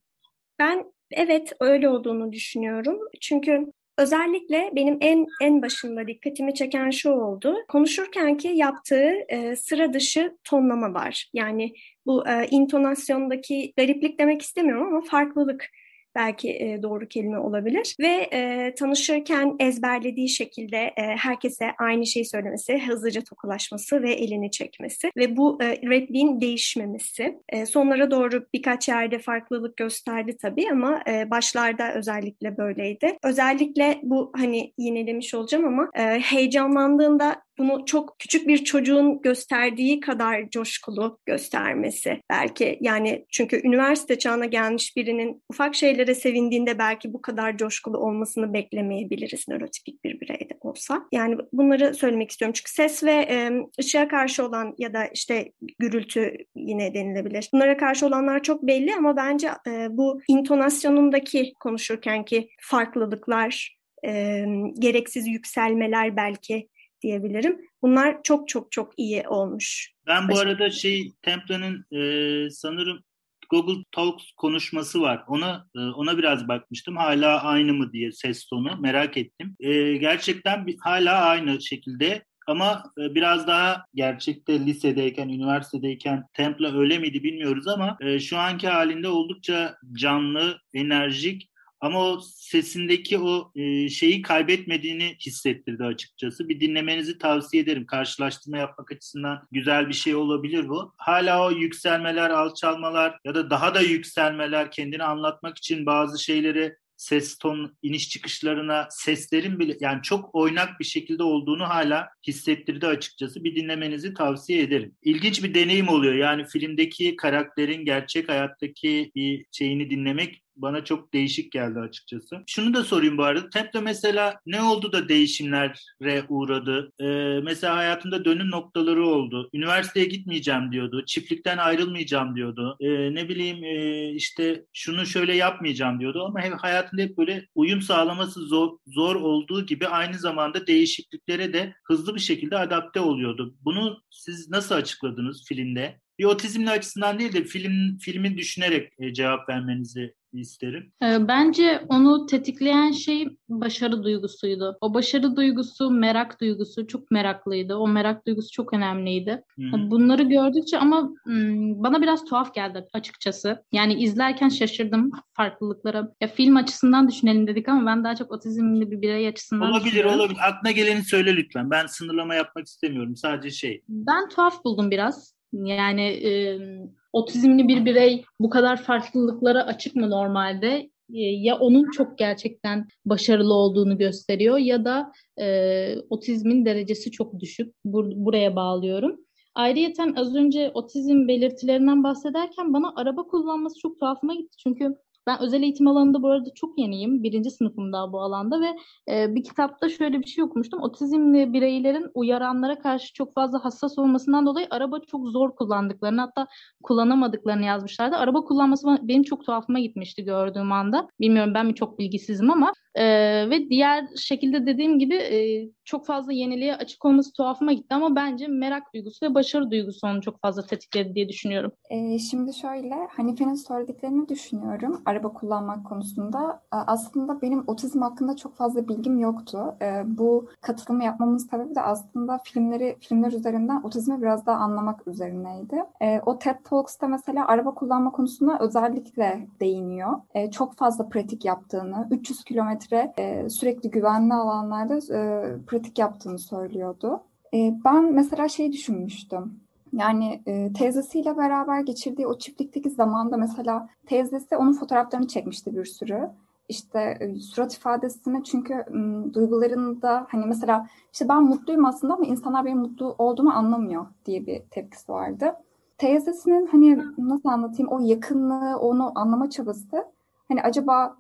Ben evet öyle olduğunu düşünüyorum. Çünkü Özellikle benim en en başında dikkatimi çeken şu oldu. Konuşurken ki yaptığı e, sıra dışı tonlama var. Yani bu e, intonasyondaki gariplik demek istemiyorum ama farklılık belki e, doğru kelime olabilir. Ve e, tanışırken ezberlediği şekilde e, herkese aynı şeyi söylemesi, hızlıca tokalaşması ve elini çekmesi ve bu e, repliğin değişmemesi. E, sonlara doğru birkaç yerde farklılık gösterdi tabii ama e, başlarda özellikle böyleydi. Özellikle bu hani yine demiş olacağım ama e, heyecanlandığında bunu çok küçük bir çocuğun gösterdiği kadar coşkulu göstermesi belki yani çünkü üniversite çağına gelmiş birinin ufak şeylere sevindiğinde belki bu kadar coşkulu olmasını beklemeyebiliriz nörotipik bir bireyde olsa. Yani bunları söylemek istiyorum çünkü ses ve e, ışığa karşı olan ya da işte gürültü yine denilebilir. Bunlara karşı olanlar çok belli ama bence e, bu intonasyonundaki konuşurkenki farklılıklar, e, gereksiz yükselmeler belki diyebilirim. Bunlar çok çok çok iyi olmuş.
Ben bu arada şey Templa'nın e, sanırım Google Talks konuşması var. Ona e, ona biraz bakmıştım. Hala aynı mı diye ses tonu merak ettim. E, gerçekten bir, hala aynı şekilde ama e, biraz daha gerçekte lisedeyken, üniversitedeyken Templa öyle miydi bilmiyoruz ama e, şu anki halinde oldukça canlı, enerjik ama o sesindeki o e, şeyi kaybetmediğini hissettirdi açıkçası. Bir dinlemenizi tavsiye ederim. Karşılaştırma yapmak açısından güzel bir şey olabilir bu. Hala o yükselmeler, alçalmalar ya da daha da yükselmeler kendini anlatmak için bazı şeyleri ses ton iniş çıkışlarına seslerin bile yani çok oynak bir şekilde olduğunu hala hissettirdi açıkçası. Bir dinlemenizi tavsiye ederim. İlginç bir deneyim oluyor. Yani filmdeki karakterin gerçek hayattaki bir şeyini dinlemek bana çok değişik geldi açıkçası. Şunu da sorayım bu arada. Temp'te mesela ne oldu da değişimlere uğradı? Ee, mesela hayatında dönüm noktaları oldu. Üniversiteye gitmeyeceğim diyordu. Çiftlikten ayrılmayacağım diyordu. Ee, ne bileyim e, işte şunu şöyle yapmayacağım diyordu. Ama hep hayatında hep böyle uyum sağlaması zor, zor olduğu gibi aynı zamanda değişikliklere de hızlı bir şekilde adapte oluyordu. Bunu siz nasıl açıkladınız filmde? Bir otizmli açısından değil de film filmi düşünerek e, cevap vermenizi isterim.
Ee, bence onu tetikleyen şey başarı duygusuydu. O başarı duygusu, merak duygusu çok meraklıydı. O merak duygusu çok önemliydi. Hı-hı. Bunları gördükçe ama bana biraz tuhaf geldi açıkçası. Yani izlerken şaşırdım farklılıklara. Ya film açısından düşünelim dedik ama ben daha çok otizmli bir birey açısından
Olabilir, olabilir. Aklına geleni söyle lütfen. Ben sınırlama yapmak istemiyorum. Sadece şey.
Ben tuhaf buldum biraz. Yani e, otizmli bir birey bu kadar farklılıklara açık mı normalde? E, ya onun çok gerçekten başarılı olduğunu gösteriyor ya da e, otizmin derecesi çok düşük. Bur- buraya bağlıyorum. Ayrıyeten az önce otizm belirtilerinden bahsederken bana araba kullanması çok tuhafıma gitti. Çünkü Ben özel eğitim alanında bu arada çok yeniyim. Birinci sınıfım daha bu alanda ve e, bir kitapta şöyle bir şey okumuştum. Otizmli bireylerin uyaranlara karşı çok fazla hassas olmasından dolayı araba çok zor kullandıklarını hatta kullanamadıklarını yazmışlardı. Araba kullanması benim çok tuhafıma gitmişti gördüğüm anda. Bilmiyorum ben mi çok bilgisizim ama e, ve diğer şekilde dediğim gibi e, çok fazla yeniliğe açık olması tuhafıma gitti ama bence merak duygusu ve başarı duygusu onu çok fazla tetikledi diye düşünüyorum.
E, şimdi şöyle Hanife'nin söylediklerini düşünüyorum araba kullanmak konusunda. Aslında benim otizm hakkında çok fazla bilgim yoktu. E, bu katılımı yapmamın sebebi de aslında filmleri filmler üzerinden otizmi biraz daha anlamak üzerineydi. E, o TED Talks'ta mesela araba kullanma konusunda özellikle değiniyor. E, çok fazla pratik yaptığını, 300 kilometre e, sürekli güvenli alanlarda e, pratik yaptığını söylüyordu. E, ben mesela şey düşünmüştüm. Yani e, teyzesiyle beraber geçirdiği o çiftlikteki zamanda mesela teyzesi onun fotoğraflarını çekmişti bir sürü. İşte e, surat ifadesini çünkü m, duygularında hani mesela işte ben mutluyum aslında ama insanlar benim mutlu olduğumu anlamıyor diye bir tepkisi vardı. Teyzesinin hani nasıl anlatayım o yakınlığı, onu anlama çabası hani acaba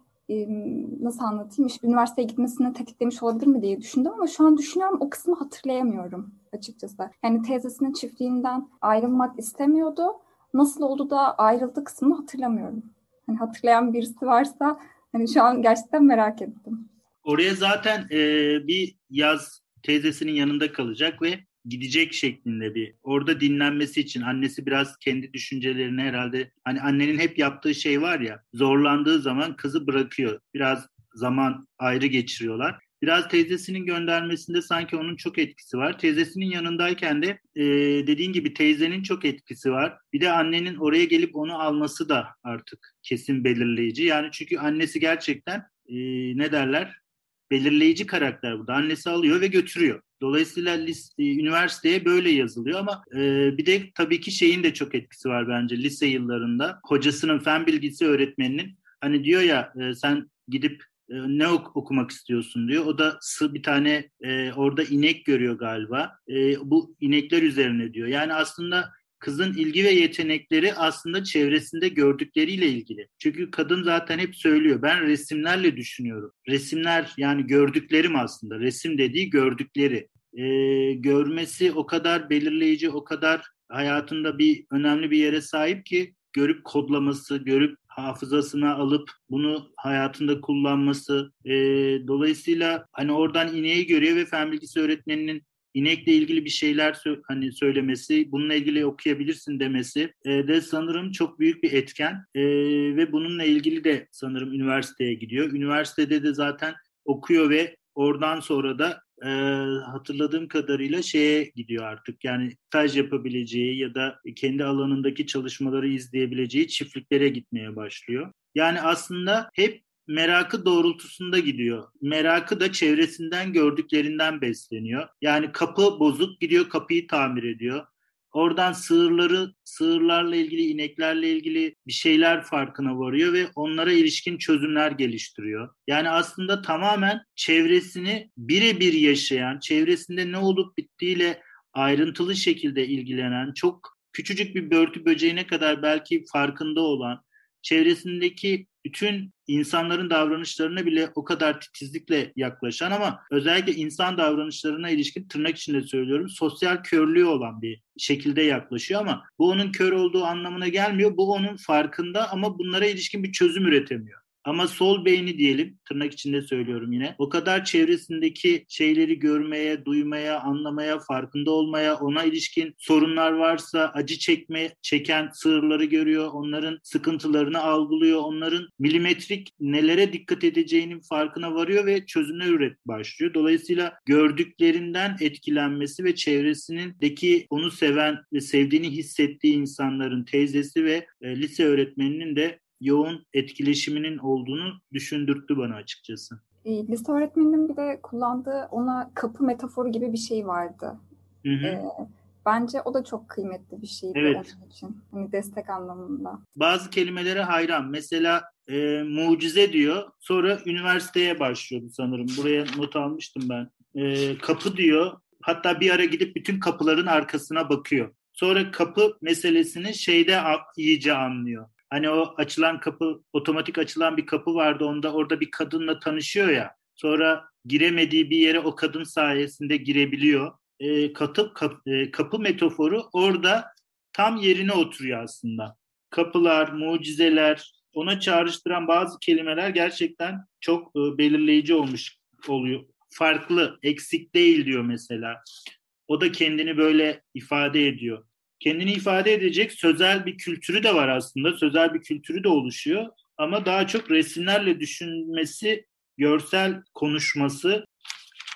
nasıl anlatayım işte üniversiteye gitmesini tetiklemiş olabilir mi diye düşündüm ama şu an düşünüyorum o kısmı hatırlayamıyorum açıkçası. Yani teyzesinin çiftliğinden ayrılmak istemiyordu. Nasıl oldu da ayrıldı kısmını hatırlamıyorum. Hani hatırlayan birisi varsa hani şu an gerçekten merak ettim.
Oraya zaten e, bir yaz teyzesinin yanında kalacak ve gidecek şeklinde bir orada dinlenmesi için annesi biraz kendi düşüncelerini herhalde hani annenin hep yaptığı şey var ya zorlandığı zaman kızı bırakıyor. Biraz zaman ayrı geçiriyorlar. Biraz teyzesinin göndermesinde sanki onun çok etkisi var. Teyzesinin yanındayken de e, dediğin gibi teyzenin çok etkisi var. Bir de annenin oraya gelip onu alması da artık kesin belirleyici. Yani çünkü annesi gerçekten e, ne derler belirleyici karakter burada. Annesi alıyor ve götürüyor. Dolayısıyla lise, üniversiteye böyle yazılıyor ama e, bir de tabii ki şeyin de çok etkisi var bence lise yıllarında. Hocasının fen bilgisi öğretmeninin hani diyor ya e, sen gidip e, ne ok- okumak istiyorsun diyor. O da bir tane e, orada inek görüyor galiba. E, bu inekler üzerine diyor. Yani aslında kızın ilgi ve yetenekleri aslında çevresinde gördükleriyle ilgili. Çünkü kadın zaten hep söylüyor ben resimlerle düşünüyorum. Resimler yani gördüklerim aslında. Resim dediği gördükleri. Ee, görmesi o kadar belirleyici, o kadar hayatında bir önemli bir yere sahip ki görüp kodlaması, görüp hafızasına alıp bunu hayatında kullanması. E, dolayısıyla hani oradan ineği görüyor ve fen bilgisi öğretmeninin inekle ilgili bir şeyler hani söylemesi, bununla ilgili okuyabilirsin demesi e, de sanırım çok büyük bir etken e, ve bununla ilgili de sanırım üniversiteye gidiyor. Üniversitede de zaten okuyor ve oradan sonra da e, hatırladığım kadarıyla şeye gidiyor artık. Yani staj yapabileceği ya da kendi alanındaki çalışmaları izleyebileceği çiftliklere gitmeye başlıyor. Yani aslında hep merakı doğrultusunda gidiyor. Merakı da çevresinden gördüklerinden besleniyor. Yani kapı bozuk gidiyor kapıyı tamir ediyor. Oradan sığırları, sığırlarla ilgili, ineklerle ilgili bir şeyler farkına varıyor ve onlara ilişkin çözümler geliştiriyor. Yani aslında tamamen çevresini birebir yaşayan, çevresinde ne olup bittiğiyle ayrıntılı şekilde ilgilenen, çok küçücük bir börtü böceğine kadar belki farkında olan, çevresindeki bütün insanların davranışlarına bile o kadar titizlikle yaklaşan ama özellikle insan davranışlarına ilişkin tırnak içinde söylüyorum sosyal körlüğü olan bir şekilde yaklaşıyor ama bu onun kör olduğu anlamına gelmiyor. Bu onun farkında ama bunlara ilişkin bir çözüm üretemiyor. Ama sol beyni diyelim, tırnak içinde söylüyorum yine, o kadar çevresindeki şeyleri görmeye, duymaya, anlamaya, farkında olmaya, ona ilişkin sorunlar varsa acı çekme, çeken sığırları görüyor, onların sıkıntılarını algılıyor, onların milimetrik nelere dikkat edeceğinin farkına varıyor ve çözümler üret başlıyor. Dolayısıyla gördüklerinden etkilenmesi ve çevresindeki onu seven ve sevdiğini hissettiği insanların teyzesi ve e, lise öğretmeninin de yoğun etkileşiminin olduğunu düşündürttü bana açıkçası.
E, lise öğretmeninin bir de kullandığı ona kapı metaforu gibi bir şey vardı. Hı hı. E, bence o da çok kıymetli bir şeydi evet. onun için. Hani destek anlamında.
Bazı kelimelere hayran. Mesela e, mucize diyor. Sonra üniversiteye başlıyordu sanırım. Buraya not almıştım ben. E, kapı diyor. Hatta bir ara gidip bütün kapıların arkasına bakıyor. Sonra kapı meselesini şeyde iyice anlıyor. Hani o açılan kapı, otomatik açılan bir kapı vardı. Onda orada bir kadınla tanışıyor ya. Sonra giremediği bir yere o kadın sayesinde girebiliyor. E, katı, kap, e, kapı metaforu orada tam yerine oturuyor aslında. Kapılar, mucizeler, ona çağrıştıran bazı kelimeler gerçekten çok e, belirleyici olmuş oluyor. Farklı, eksik değil diyor mesela. O da kendini böyle ifade ediyor. Kendini ifade edecek sözel bir kültürü de var aslında. Sözel bir kültürü de oluşuyor. Ama daha çok resimlerle düşünmesi, görsel konuşması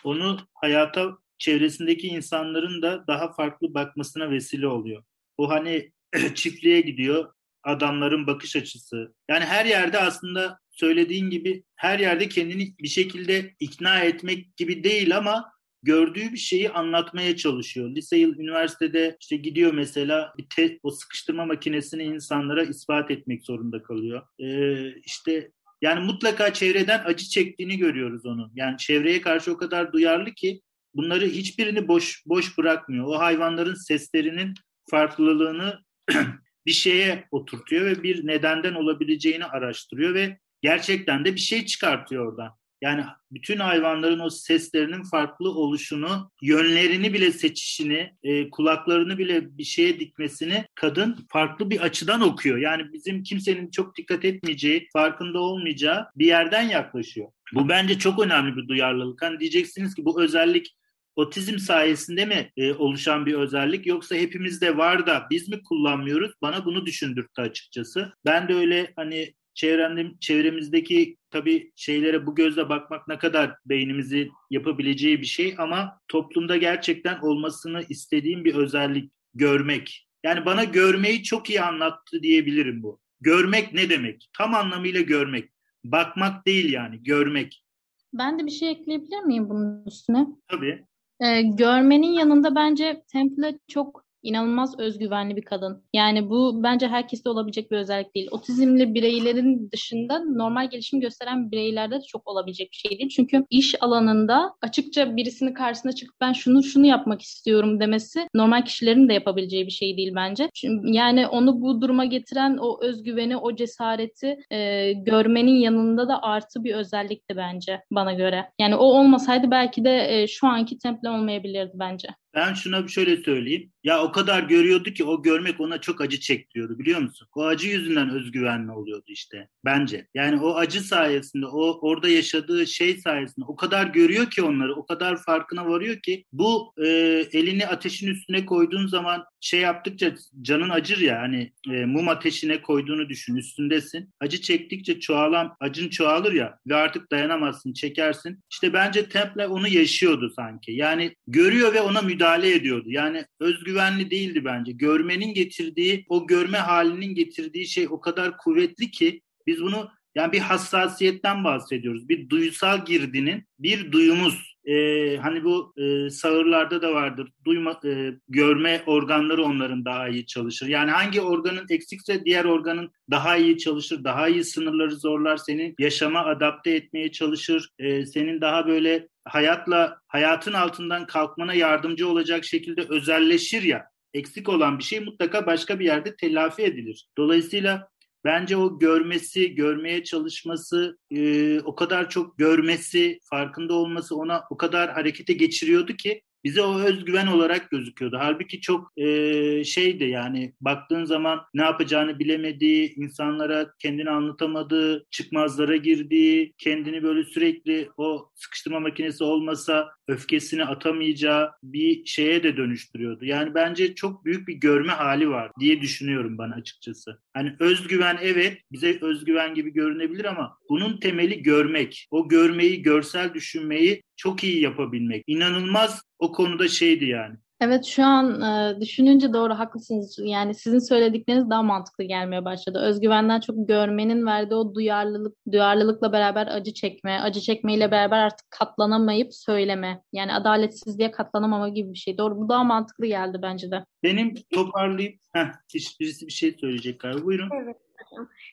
onu hayata çevresindeki insanların da daha farklı bakmasına vesile oluyor. O hani çiftliğe gidiyor, adamların bakış açısı. Yani her yerde aslında söylediğin gibi her yerde kendini bir şekilde ikna etmek gibi değil ama gördüğü bir şeyi anlatmaya çalışıyor. Lise yıl üniversitede işte gidiyor mesela bir te, o sıkıştırma makinesini insanlara ispat etmek zorunda kalıyor. Ee, işte yani mutlaka çevreden acı çektiğini görüyoruz onu. Yani çevreye karşı o kadar duyarlı ki bunları hiçbirini boş boş bırakmıyor. O hayvanların seslerinin farklılığını bir şeye oturtuyor ve bir nedenden olabileceğini araştırıyor ve gerçekten de bir şey çıkartıyor oradan. Yani bütün hayvanların o seslerinin farklı oluşunu, yönlerini bile seçişini, e, kulaklarını bile bir şeye dikmesini kadın farklı bir açıdan okuyor. Yani bizim kimsenin çok dikkat etmeyeceği, farkında olmayacağı bir yerden yaklaşıyor. Bu bence çok önemli bir duyarlılık. Hani diyeceksiniz ki bu özellik otizm sayesinde mi e, oluşan bir özellik yoksa hepimizde var da biz mi kullanmıyoruz? Bana bunu düşündürttü açıkçası. Ben de öyle hani çevremde, çevremizdeki tabii şeylere bu gözle bakmak ne kadar beynimizi yapabileceği bir şey ama toplumda gerçekten olmasını istediğim bir özellik görmek. Yani bana görmeyi çok iyi anlattı diyebilirim bu. Görmek ne demek? Tam anlamıyla görmek. Bakmak değil yani, görmek.
Ben de bir şey ekleyebilir miyim bunun üstüne?
Tabii.
Ee, görmenin yanında bence Temple çok inanılmaz özgüvenli bir kadın. Yani bu bence herkeste olabilecek bir özellik değil. Otizmli bireylerin dışında normal gelişim gösteren bireylerde de çok olabilecek bir şey değil. Çünkü iş alanında açıkça birisinin karşısına çıkıp ben şunu şunu yapmak istiyorum demesi normal kişilerin de yapabileceği bir şey değil bence. Yani onu bu duruma getiren o özgüveni, o cesareti e, görmenin yanında da artı bir özellikti bence bana göre. Yani o olmasaydı belki de e, şu anki temple olmayabilirdi bence.
Ben şuna şöyle söyleyeyim. Ya o kadar görüyordu ki o görmek ona çok acı çektiriyordu biliyor musun? O acı yüzünden özgüvenli oluyordu işte bence. Yani o acı sayesinde o orada yaşadığı şey sayesinde o kadar görüyor ki onları o kadar farkına varıyor ki bu e, elini ateşin üstüne koyduğun zaman şey yaptıkça canın acır ya hani e, mum ateşine koyduğunu düşün üstündesin. Acı çektikçe çoğalan acın çoğalır ya ve artık dayanamazsın çekersin. İşte bence Temple onu yaşıyordu sanki. Yani görüyor ve ona müdahale ediyordu. Yani özgüvenli değildi bence. Görmenin getirdiği o görme halinin getirdiği şey o kadar kuvvetli ki biz bunu yani bir hassasiyetten bahsediyoruz. Bir duysal girdinin bir duyumuz e, hani bu e, sağırlarda da vardır. Duyma, e, görme organları onların daha iyi çalışır. Yani hangi organın eksikse diğer organın daha iyi çalışır, daha iyi sınırları zorlar, senin yaşama adapte etmeye çalışır, e, senin daha böyle hayatla hayatın altından kalkmana yardımcı olacak şekilde özelleşir ya. Eksik olan bir şey mutlaka başka bir yerde telafi edilir. Dolayısıyla bence o görmesi, görmeye çalışması, e, o kadar çok görmesi, farkında olması ona o kadar harekete geçiriyordu ki bize o özgüven olarak gözüküyordu. Halbuki çok e, şeydi yani baktığın zaman ne yapacağını bilemediği, insanlara kendini anlatamadığı, çıkmazlara girdiği, kendini böyle sürekli o sıkıştırma makinesi olmasa öfkesini atamayacağı bir şeye de dönüştürüyordu. Yani bence çok büyük bir görme hali var diye düşünüyorum bana açıkçası. Hani özgüven evet bize özgüven gibi görünebilir ama bunun temeli görmek. O görmeyi, görsel düşünmeyi çok iyi yapabilmek. İnanılmaz o konuda şeydi yani.
Evet şu an e, düşününce doğru haklısınız. Yani sizin söyledikleriniz daha mantıklı gelmeye başladı. Özgüvenden çok görmenin verdiği o duyarlılık, duyarlılıkla beraber acı çekme, acı çekmeyle beraber artık katlanamayıp söyleme. Yani adaletsizliğe katlanamama gibi bir şey. Doğru bu daha mantıklı geldi bence de.
Benim toparlayıp, heh, birisi bir şey söyleyecek galiba. Buyurun.
Evet.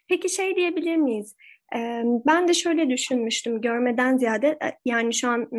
Peki şey diyebilir miyiz? Ben de şöyle düşünmüştüm görmeden ziyade yani şu an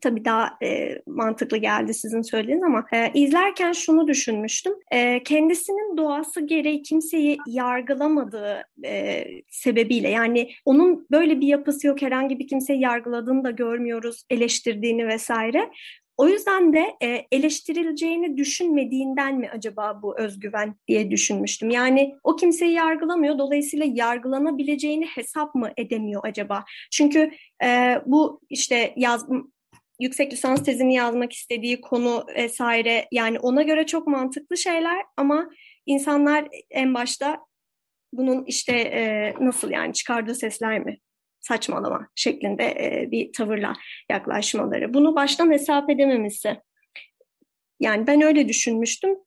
tabii daha e, mantıklı geldi sizin söylediğiniz ama e, izlerken şunu düşünmüştüm. E, kendisinin doğası gereği kimseyi yargılamadığı e, sebebiyle yani onun böyle bir yapısı yok herhangi bir kimseyi yargıladığını da görmüyoruz eleştirdiğini vesaire. O yüzden de e, eleştirileceğini düşünmediğinden mi acaba bu özgüven diye düşünmüştüm. Yani o kimseyi yargılamıyor, dolayısıyla yargılanabileceğini hesap mı edemiyor acaba? Çünkü e, bu işte yaz, yüksek lisans tezini yazmak istediği konu vesaire yani ona göre çok mantıklı şeyler ama insanlar en başta bunun işte e, nasıl yani çıkardığı sesler mi saçmalama şeklinde e, bir tavırla yaklaşmaları. Bunu baştan hesap edememesi. Yani ben öyle düşünmüştüm.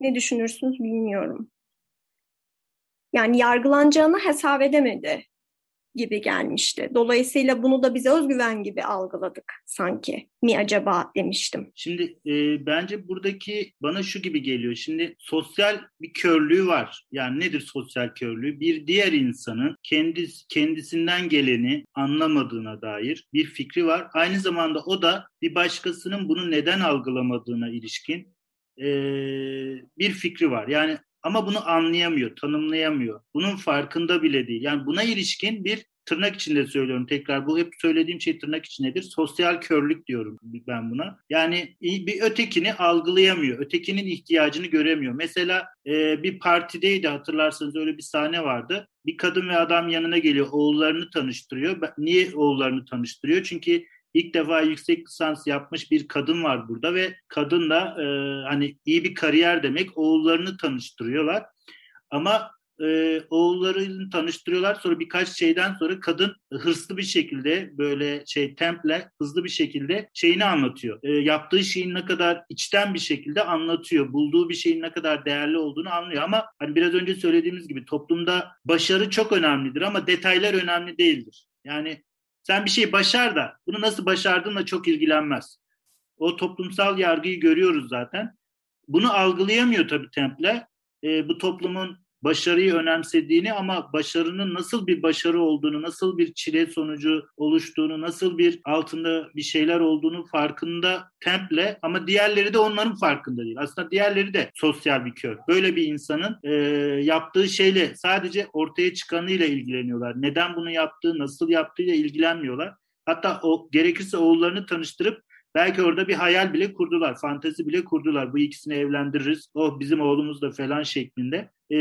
Ne düşünürsünüz bilmiyorum. Yani yargılanacağını hesap edemedi gibi gelmişti. Dolayısıyla bunu da bize özgüven gibi algıladık sanki. Mi acaba demiştim.
Şimdi e, bence buradaki bana şu gibi geliyor. Şimdi sosyal bir körlüğü var. Yani nedir sosyal körlüğü? Bir diğer insanın kendi, kendisinden geleni anlamadığına dair bir fikri var. Aynı zamanda o da bir başkasının bunu neden algılamadığına ilişkin e, bir fikri var. Yani ama bunu anlayamıyor, tanımlayamıyor. Bunun farkında bile değil. Yani buna ilişkin bir tırnak içinde söylüyorum tekrar. Bu hep söylediğim şey tırnak içindedir. Sosyal körlük diyorum ben buna. Yani bir ötekini algılayamıyor. Ötekinin ihtiyacını göremiyor. Mesela e, bir partideydi hatırlarsanız öyle bir sahne vardı. Bir kadın ve adam yanına geliyor. Oğullarını tanıştırıyor. Niye oğullarını tanıştırıyor? Çünkü ilk defa yüksek lisans yapmış bir kadın var burada ve kadın da e, hani iyi bir kariyer demek oğullarını tanıştırıyorlar. Ama e, oğullarını tanıştırıyorlar. Sonra birkaç şeyden sonra kadın hırslı bir şekilde böyle şey temple hızlı bir şekilde şeyini anlatıyor. E, yaptığı şeyin ne kadar içten bir şekilde anlatıyor. Bulduğu bir şeyin ne kadar değerli olduğunu anlıyor. Ama hani biraz önce söylediğimiz gibi toplumda başarı çok önemlidir ama detaylar önemli değildir. Yani sen bir şey başar da bunu nasıl başardığınla çok ilgilenmez. O toplumsal yargıyı görüyoruz zaten. Bunu algılayamıyor tabii Temple. E, bu toplumun başarıyı önemsediğini ama başarının nasıl bir başarı olduğunu, nasıl bir çile sonucu oluştuğunu, nasıl bir altında bir şeyler olduğunu farkında Temple ama diğerleri de onların farkında değil. Aslında diğerleri de sosyal bir kör. Böyle bir insanın e, yaptığı şeyle sadece ortaya çıkanıyla ilgileniyorlar. Neden bunu yaptığı, nasıl yaptığıyla ilgilenmiyorlar. Hatta o gerekirse oğullarını tanıştırıp Belki orada bir hayal bile kurdular, fantezi bile kurdular. Bu ikisini evlendiririz, oh bizim oğlumuz da falan şeklinde. E,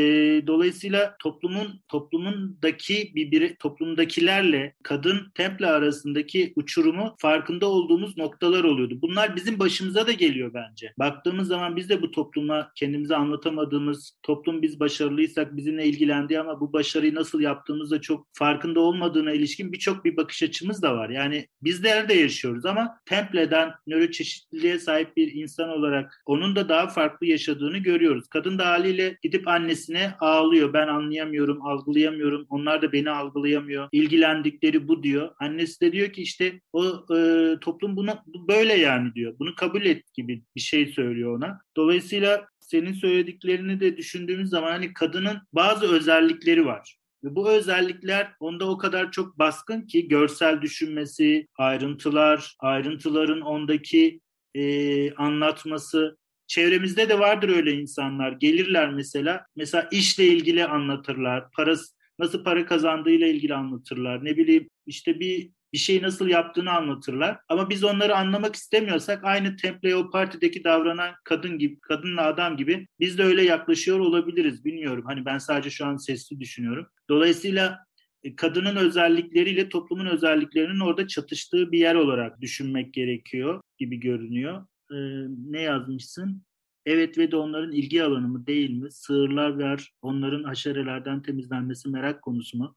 dolayısıyla toplumun toplumundaki bir, bir toplumdakilerle kadın temple arasındaki uçurumu farkında olduğumuz noktalar oluyordu. Bunlar bizim başımıza da geliyor bence. Baktığımız zaman biz de bu topluma kendimize anlatamadığımız toplum biz başarılıysak bizimle ilgilendiği ama bu başarıyı nasıl yaptığımızda çok farkında olmadığına ilişkin birçok bir bakış açımız da var. Yani bizler de yaşıyoruz ama templeden nöroçeşitliliğe sahip bir insan olarak onun da daha farklı yaşadığını görüyoruz. Kadın da haliyle gidip anne annesine ağlıyor. Ben anlayamıyorum, algılayamıyorum. Onlar da beni algılayamıyor. İlgilendikleri bu diyor. Annesi de diyor ki işte o e, toplum buna böyle yani diyor. Bunu kabul et gibi bir şey söylüyor ona. Dolayısıyla senin söylediklerini de düşündüğümüz zaman hani kadının bazı özellikleri var. Ve bu özellikler onda o kadar çok baskın ki görsel düşünmesi, ayrıntılar, ayrıntıların ondaki e, anlatması Çevremizde de vardır öyle insanlar. Gelirler mesela. Mesela işle ilgili anlatırlar. Parası, nasıl para kazandığıyla ilgili anlatırlar. Ne bileyim işte bir bir şeyi nasıl yaptığını anlatırlar. Ama biz onları anlamak istemiyorsak aynı templeye o partideki davranan kadın gibi, kadınla adam gibi biz de öyle yaklaşıyor olabiliriz. Bilmiyorum. Hani ben sadece şu an sesli düşünüyorum. Dolayısıyla e, kadının özellikleriyle toplumun özelliklerinin orada çatıştığı bir yer olarak düşünmek gerekiyor gibi görünüyor e, ne yazmışsın? Evet ve de onların ilgi alanı mı değil mi? Sığırlar ve onların haşerelerden temizlenmesi merak konusu mu?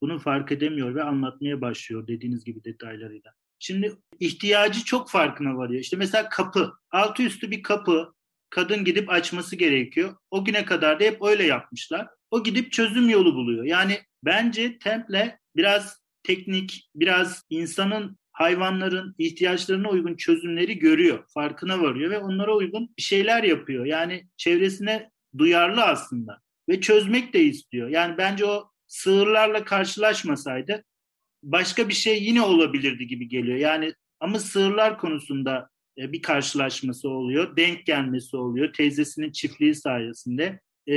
Bunu fark edemiyor ve anlatmaya başlıyor dediğiniz gibi detaylarıyla. Şimdi ihtiyacı çok farkına varıyor. İşte mesela kapı, altı üstü bir kapı kadın gidip açması gerekiyor. O güne kadar da hep öyle yapmışlar. O gidip çözüm yolu buluyor. Yani bence Temple biraz teknik, biraz insanın hayvanların ihtiyaçlarına uygun çözümleri görüyor, farkına varıyor ve onlara uygun bir şeyler yapıyor. Yani çevresine duyarlı aslında ve çözmek de istiyor. Yani bence o sığırlarla karşılaşmasaydı başka bir şey yine olabilirdi gibi geliyor. Yani Ama sığırlar konusunda e, bir karşılaşması oluyor. Denk gelmesi oluyor. Teyzesinin çiftliği sayesinde. E,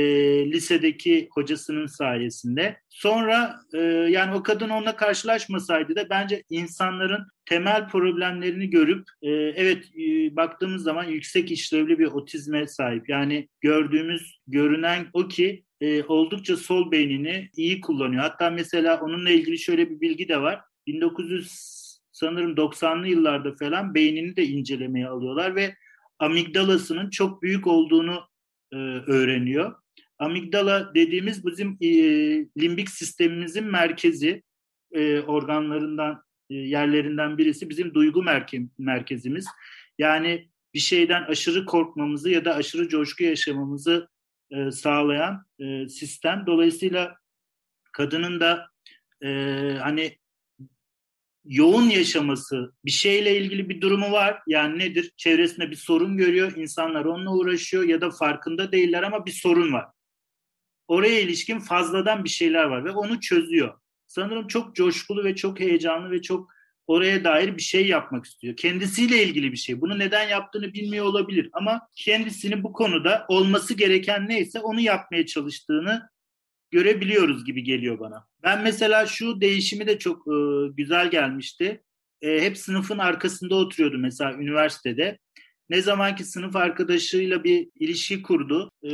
lisedeki hocasının sayesinde. Sonra e, yani o kadın onunla karşılaşmasaydı da bence insanların temel problemlerini görüp e, evet e, baktığımız zaman yüksek işlevli bir otizme sahip. Yani gördüğümüz görünen o ki e, oldukça sol beynini iyi kullanıyor. Hatta mesela onunla ilgili şöyle bir bilgi de var. 1900 sanırım 90'lı yıllarda falan beynini de incelemeye alıyorlar ve amigdalasının çok büyük olduğunu e, öğreniyor. Amigdala dediğimiz bizim e, limbik sistemimizin merkezi, e, organlarından, e, yerlerinden birisi bizim duygu merke merkezimiz. Yani bir şeyden aşırı korkmamızı ya da aşırı coşku yaşamamızı e, sağlayan e, sistem. Dolayısıyla kadının da e, hani yoğun yaşaması, bir şeyle ilgili bir durumu var. Yani nedir? Çevresinde bir sorun görüyor, insanlar onunla uğraşıyor ya da farkında değiller ama bir sorun var. Oraya ilişkin fazladan bir şeyler var ve onu çözüyor. Sanırım çok coşkulu ve çok heyecanlı ve çok oraya dair bir şey yapmak istiyor. Kendisiyle ilgili bir şey. Bunu neden yaptığını bilmiyor olabilir ama kendisini bu konuda olması gereken neyse onu yapmaya çalıştığını görebiliyoruz gibi geliyor bana. Ben mesela şu değişimi de çok e, güzel gelmişti. E, hep sınıfın arkasında oturuyordu mesela üniversitede. Ne zamanki sınıf arkadaşıyla bir ilişki kurdu, e,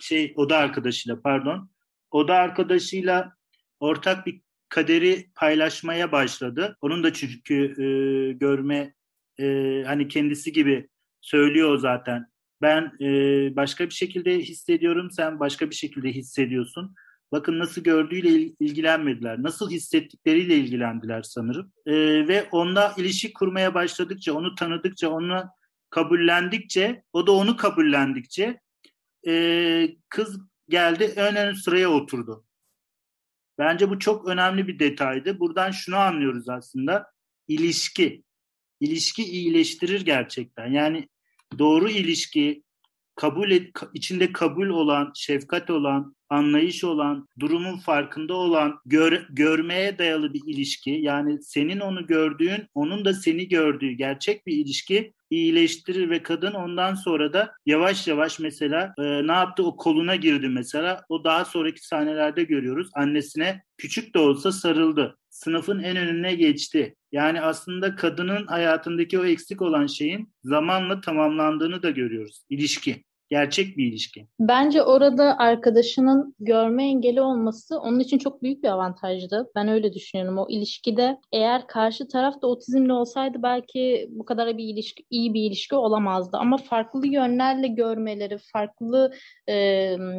şey oda arkadaşıyla pardon, oda arkadaşıyla ortak bir kaderi paylaşmaya başladı. Onun da çünkü e, görme e, hani kendisi gibi söylüyor zaten ben e, başka bir şekilde hissediyorum, sen başka bir şekilde hissediyorsun. Bakın nasıl gördüğüyle ilgilenmediler, nasıl hissettikleriyle ilgilendiler sanırım. E, ve onunla ilişki kurmaya başladıkça, onu tanıdıkça, onu kabullendikçe, o da onu kabullendikçe e, kız geldi ön ön sıraya oturdu. Bence bu çok önemli bir detaydı. Buradan şunu anlıyoruz aslında. İlişki. İlişki iyileştirir gerçekten. Yani doğru ilişki, kabul et, içinde kabul olan, şefkat olan, anlayış olan, durumun farkında olan, gör, görmeye dayalı bir ilişki. Yani senin onu gördüğün, onun da seni gördüğü gerçek bir ilişki iyileştirir ve kadın ondan sonra da yavaş yavaş mesela e, ne yaptı? O koluna girdi mesela. O daha sonraki sahnelerde görüyoruz. Annesine küçük de olsa sarıldı. Sınıfın en önüne geçti. Yani aslında kadının hayatındaki o eksik olan şeyin zamanla tamamlandığını da görüyoruz. İlişki gerçek bir ilişki.
Bence orada arkadaşının görme engeli olması onun için çok büyük bir avantajdı. Ben öyle düşünüyorum. O ilişkide eğer karşı taraf da otizmli olsaydı belki bu kadar bir ilişki iyi bir ilişki olamazdı. Ama farklı yönlerle görmeleri, farklı e,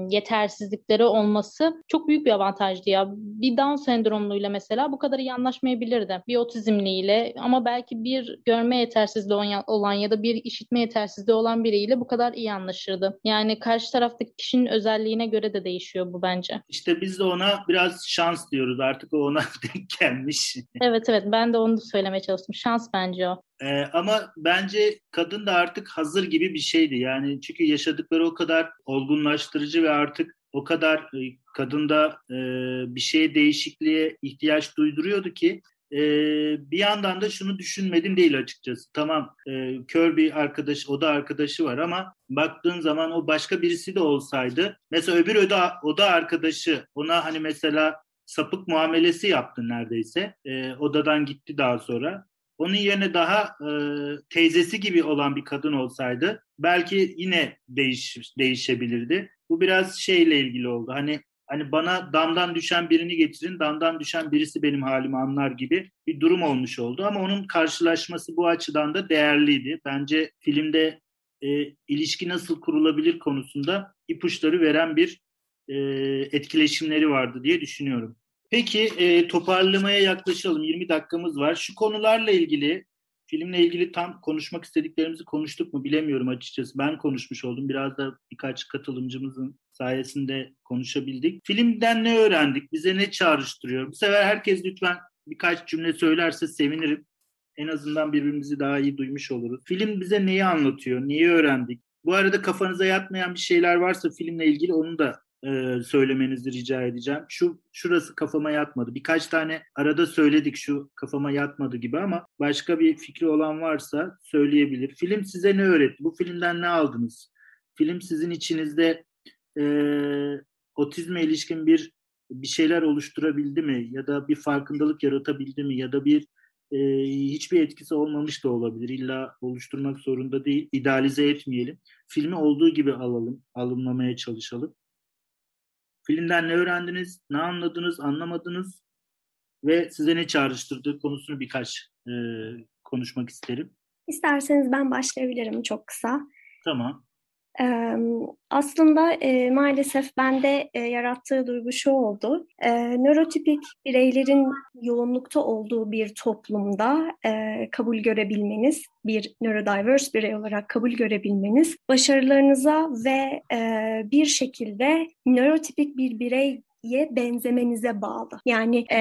yetersizlikleri olması çok büyük bir avantajdı ya. Bir Down sendromluyla mesela bu kadar iyi anlaşmayabilirdi. Bir otizmliyle ama belki bir görme yetersizliği olan ya da bir işitme yetersizliği olan biriyle bu kadar iyi anlaşırdı başladı. Yani karşı taraftaki kişinin özelliğine göre de değişiyor bu bence.
İşte biz de ona biraz şans diyoruz. Artık o ona denk gelmiş.
evet evet ben de onu da söylemeye çalıştım. Şans bence o.
Ee, ama bence kadın da artık hazır gibi bir şeydi. Yani çünkü yaşadıkları o kadar olgunlaştırıcı ve artık o kadar e, kadında e, bir şeye değişikliğe ihtiyaç duyduruyordu ki e, bir yandan da şunu düşünmedim değil açıkçası. Tamam e, kör bir arkadaş, o da arkadaşı var ama baktığın zaman o başka birisi de olsaydı mesela öbür oda, oda arkadaşı ona hani mesela sapık muamelesi yaptı neredeyse. E, odadan gitti daha sonra. Onun yerine daha e, teyzesi gibi olan bir kadın olsaydı belki yine değiş, değişebilirdi. Bu biraz şeyle ilgili oldu. Hani hani bana damdan düşen birini getirin, damdan düşen birisi benim halimi anlar gibi bir durum olmuş oldu. Ama onun karşılaşması bu açıdan da değerliydi. Bence filmde e, ilişki nasıl kurulabilir konusunda ipuçları veren bir e, etkileşimleri vardı diye düşünüyorum. Peki e, toparlamaya yaklaşalım. 20 dakikamız var. Şu konularla ilgili filmle ilgili tam konuşmak istediklerimizi konuştuk mu bilemiyorum açıkçası. Ben konuşmuş oldum. Biraz da birkaç katılımcımızın sayesinde konuşabildik. Filmden ne öğrendik? Bize ne çağrıştırıyor? Bu sefer herkes lütfen birkaç cümle söylerse sevinirim. En azından birbirimizi daha iyi duymuş oluruz. Film bize neyi anlatıyor? Neyi öğrendik? Bu arada kafanıza yatmayan bir şeyler varsa filmle ilgili onu da e, söylemenizi rica edeceğim. Şu şurası kafama yatmadı. Birkaç tane arada söyledik şu kafama yatmadı gibi ama başka bir fikri olan varsa söyleyebilir. Film size ne öğretti? Bu filmden ne aldınız? Film sizin içinizde e, otizme ilişkin bir bir şeyler oluşturabildi mi? Ya da bir farkındalık yaratabildi mi? Ya da bir e, hiçbir etkisi olmamış da olabilir. İlla oluşturmak zorunda değil. İdealize etmeyelim. Filmi olduğu gibi alalım, alımlamaya çalışalım. Filmden ne öğrendiniz, ne anladınız, anlamadınız ve size ne çağrıştırdığı konusunu birkaç e, konuşmak isterim.
İsterseniz ben başlayabilirim çok kısa.
Tamam.
Aslında maalesef bende yarattığı duygu şu oldu. Nörotipik bireylerin yoğunlukta olduğu bir toplumda kabul görebilmeniz, bir neurodiverse birey olarak kabul görebilmeniz, başarılarınıza ve bir şekilde nörotipik bir birey ye benzemenize bağlı. Yani e,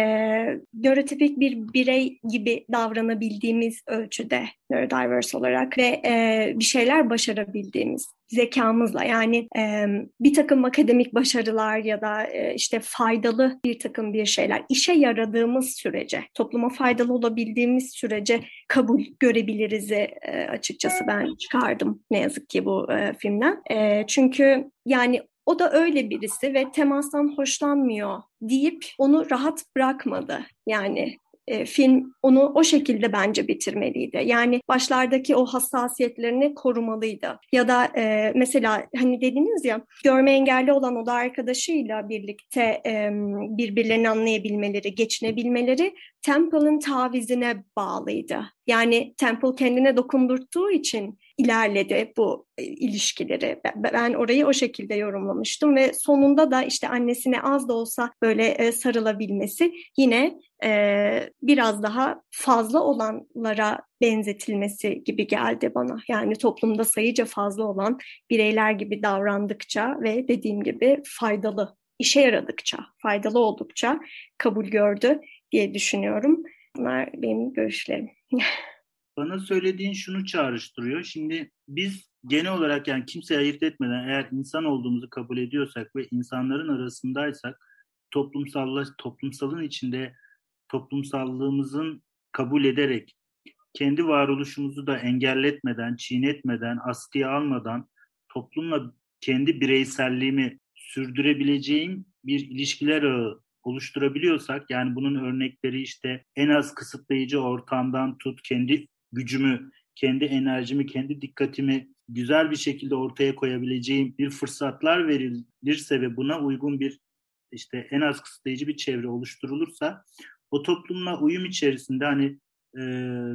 nörotipik bir birey gibi davranabildiğimiz ölçüde neurodiverse olarak ve e, bir şeyler başarabildiğimiz zekamızla yani e, bir takım akademik başarılar ya da e, işte faydalı bir takım bir şeyler işe yaradığımız sürece topluma faydalı olabildiğimiz sürece kabul görebiliriz e, açıkçası ben çıkardım ne yazık ki bu e, filmden. E, çünkü yani o da öyle birisi ve temastan hoşlanmıyor deyip onu rahat bırakmadı. Yani e, film onu o şekilde bence bitirmeliydi. Yani başlardaki o hassasiyetlerini korumalıydı. Ya da e, mesela hani dediniz ya görme engelli olan o da arkadaşıyla birlikte e, birbirlerini anlayabilmeleri, geçinebilmeleri Temple'ın tavizine bağlıydı. Yani Temple kendine dokundurttuğu için ilerledi bu e, ilişkileri. Ben orayı o şekilde yorumlamıştım ve sonunda da işte annesine az da olsa böyle e, sarılabilmesi yine e, biraz daha fazla olanlara benzetilmesi gibi geldi bana. Yani toplumda sayıca fazla olan bireyler gibi davrandıkça ve dediğim gibi faydalı, işe yaradıkça, faydalı oldukça kabul gördü diye düşünüyorum. Bunlar benim görüşlerim.
Bana söylediğin şunu çağrıştırıyor. Şimdi biz genel olarak yani kimse ayırt etmeden eğer insan olduğumuzu kabul ediyorsak ve insanların arasındaysak toplumsalla toplumsalın içinde toplumsallığımızın kabul ederek kendi varoluşumuzu da engelletmeden, çiğnetmeden, askıya almadan toplumla kendi bireyselliğimi sürdürebileceğim bir ilişkiler ağı oluşturabiliyorsak yani bunun örnekleri işte en az kısıtlayıcı ortamdan tut kendi gücümü, kendi enerjimi, kendi dikkatimi güzel bir şekilde ortaya koyabileceğim bir fırsatlar verilirse ve buna uygun bir işte en az kısıtlayıcı bir çevre oluşturulursa o toplumla uyum içerisinde hani e,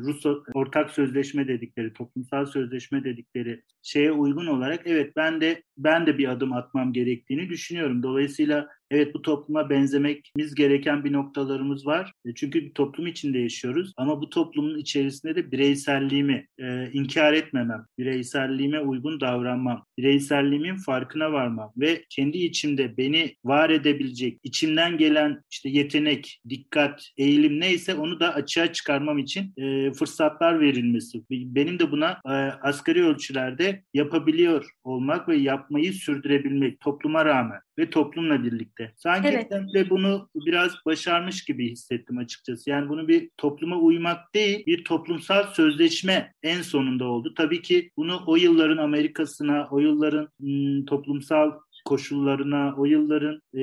Rus ortak sözleşme dedikleri, toplumsal sözleşme dedikleri şeye uygun olarak evet ben de ben de bir adım atmam gerektiğini düşünüyorum. Dolayısıyla evet bu topluma benzememiz gereken bir noktalarımız var. E, çünkü bir toplum içinde yaşıyoruz ama bu toplumun içerisinde de bireyselliğimi e, inkar etmemem, bireyselliğime uygun davranmam, bireyselliğimin farkına varmam ve kendi içimde beni var edebilecek, içimden gelen işte yetenek, dikkat, eğilim neyse onu da açığa çıkarmam için e, fırsatlar verilmesi. Benim de buna e, asgari ölçülerde yapabiliyor olmak ve yapmayı sürdürebilmek topluma rağmen ve toplumla birlikte. Sanki evet. de bunu biraz başarmış gibi hissettim açıkçası. Yani bunu bir topluma uymak değil, bir toplumsal sözleşme en sonunda oldu. Tabii ki bunu o yılların Amerika'sına, o yılların ım, toplumsal koşullarına, o yılların e,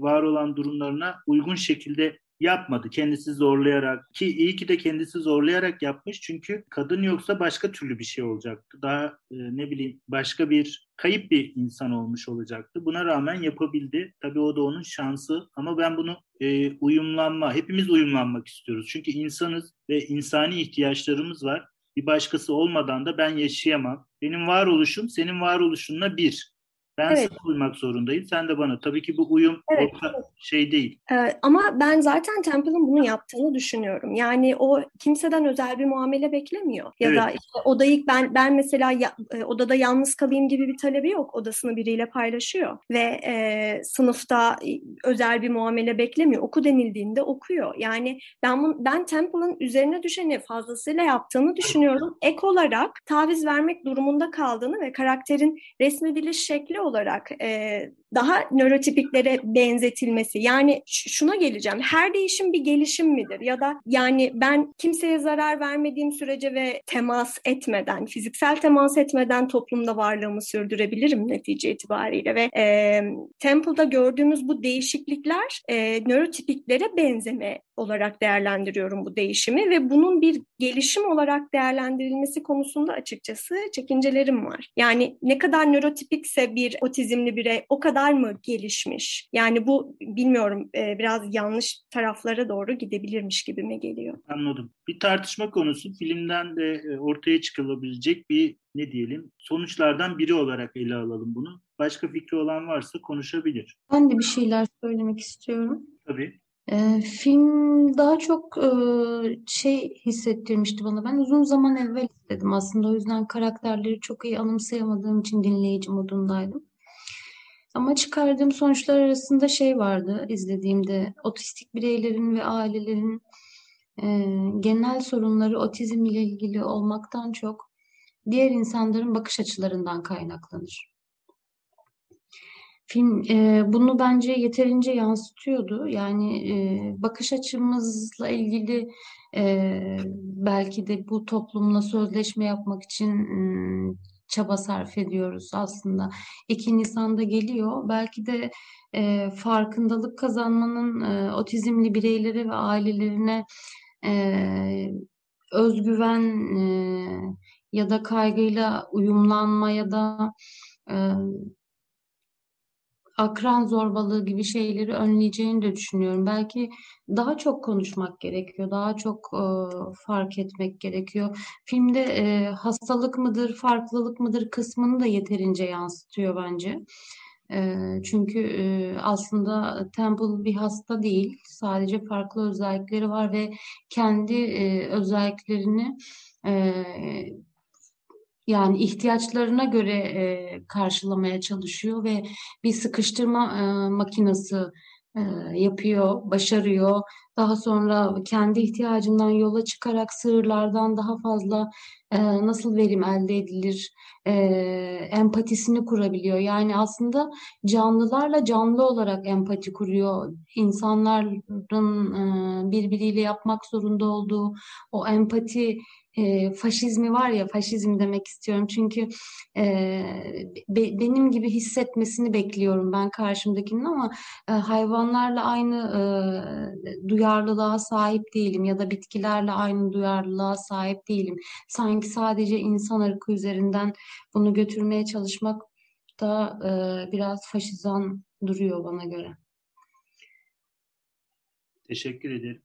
var olan durumlarına uygun şekilde yapmadı. Kendisi zorlayarak ki iyi ki de kendisi zorlayarak yapmış çünkü kadın yoksa başka türlü bir şey olacaktı. Daha e, ne bileyim başka bir kayıp bir insan olmuş olacaktı. Buna rağmen yapabildi. Tabii o da onun şansı ama ben bunu e, uyumlanma, hepimiz uyumlanmak istiyoruz. Çünkü insanız ve insani ihtiyaçlarımız var. Bir başkası olmadan da ben yaşayamam. Benim varoluşum senin varoluşunla bir. Ben evet. sana uymak zorundayım. Sen de bana. Tabii ki bu uyum evet. orta şey değil.
Ee, ama ben zaten Temple'ın bunu yaptığını düşünüyorum. Yani o kimseden özel bir muamele beklemiyor. Ya evet. da işte odayı ben ben mesela ya, e, odada yalnız kalayım gibi bir talebi yok. Odasını biriyle paylaşıyor ve e, sınıfta özel bir muamele beklemiyor. Oku denildiğinde okuyor. Yani ben ben Temple'ın üzerine düşeni fazlasıyla yaptığını düşünüyorum. Ek olarak taviz vermek durumunda kaldığını ve karakterin resmediliş şekli olarak e, daha nörotipiklere benzetilmesi. Yani şuna geleceğim. Her değişim bir gelişim midir? Ya da yani ben kimseye zarar vermediğim sürece ve temas etmeden, fiziksel temas etmeden toplumda varlığımı sürdürebilirim netice itibariyle ve e, Temple'da gördüğümüz bu değişiklikler e, nörotipiklere benzeme olarak değerlendiriyorum bu değişimi ve bunun bir gelişim olarak değerlendirilmesi konusunda açıkçası çekincelerim var. Yani ne kadar nörotipikse bir otizmli birey o kadar mı gelişmiş? Yani bu bilmiyorum e, biraz yanlış taraflara doğru gidebilirmiş gibime geliyor.
Anladım. Bir tartışma konusu filmden de e, ortaya çıkılabilecek bir ne diyelim sonuçlardan biri olarak ele alalım bunu. Başka fikri olan varsa konuşabilir.
Ben de bir şeyler söylemek istiyorum.
Tabii.
Ee, film daha çok e, şey hissettirmişti bana. Ben uzun zaman evvel izledim aslında. O yüzden karakterleri çok iyi anımsayamadığım için dinleyici modundaydım. Ama çıkardığım sonuçlar arasında şey vardı izlediğimde. Otistik bireylerin ve ailelerin e, genel sorunları otizm ile ilgili olmaktan çok diğer insanların bakış açılarından kaynaklanır. Film e, bunu bence yeterince yansıtıyordu. Yani e, bakış açımızla ilgili e, belki de bu toplumla sözleşme yapmak için e, çaba sarf ediyoruz aslında. 2 Nisan'da geliyor. Belki de e, farkındalık kazanmanın e, otizmli bireylere ve ailelerine e, özgüven e, ya da kaygıyla uyumlanma ya da e, akran zorbalığı gibi şeyleri önleyeceğini de düşünüyorum. Belki daha çok konuşmak gerekiyor, daha çok e, fark etmek gerekiyor. Filmde e, hastalık mıdır, farklılık mıdır kısmını da yeterince yansıtıyor bence. E, çünkü e, aslında Temple bir hasta değil, sadece farklı özellikleri var ve kendi e, özelliklerini e, yani ihtiyaçlarına göre e, karşılamaya çalışıyor ve bir sıkıştırma e, makinesi e, yapıyor, başarıyor. Daha sonra kendi ihtiyacından yola çıkarak sığırlardan daha fazla e, nasıl verim elde edilir, e, empatisini kurabiliyor. Yani aslında canlılarla canlı olarak empati kuruyor. İnsanların e, birbiriyle yapmak zorunda olduğu o empati e, faşizmi var ya faşizm demek istiyorum çünkü e, be, benim gibi hissetmesini bekliyorum ben karşımdakinin ama e, hayvanlarla aynı e, duyarlılığa sahip değilim ya da bitkilerle aynı duyarlılığa sahip değilim. Sanki sadece insan ırkı üzerinden bunu götürmeye çalışmak da e, biraz faşizan duruyor bana göre.
Teşekkür ederim.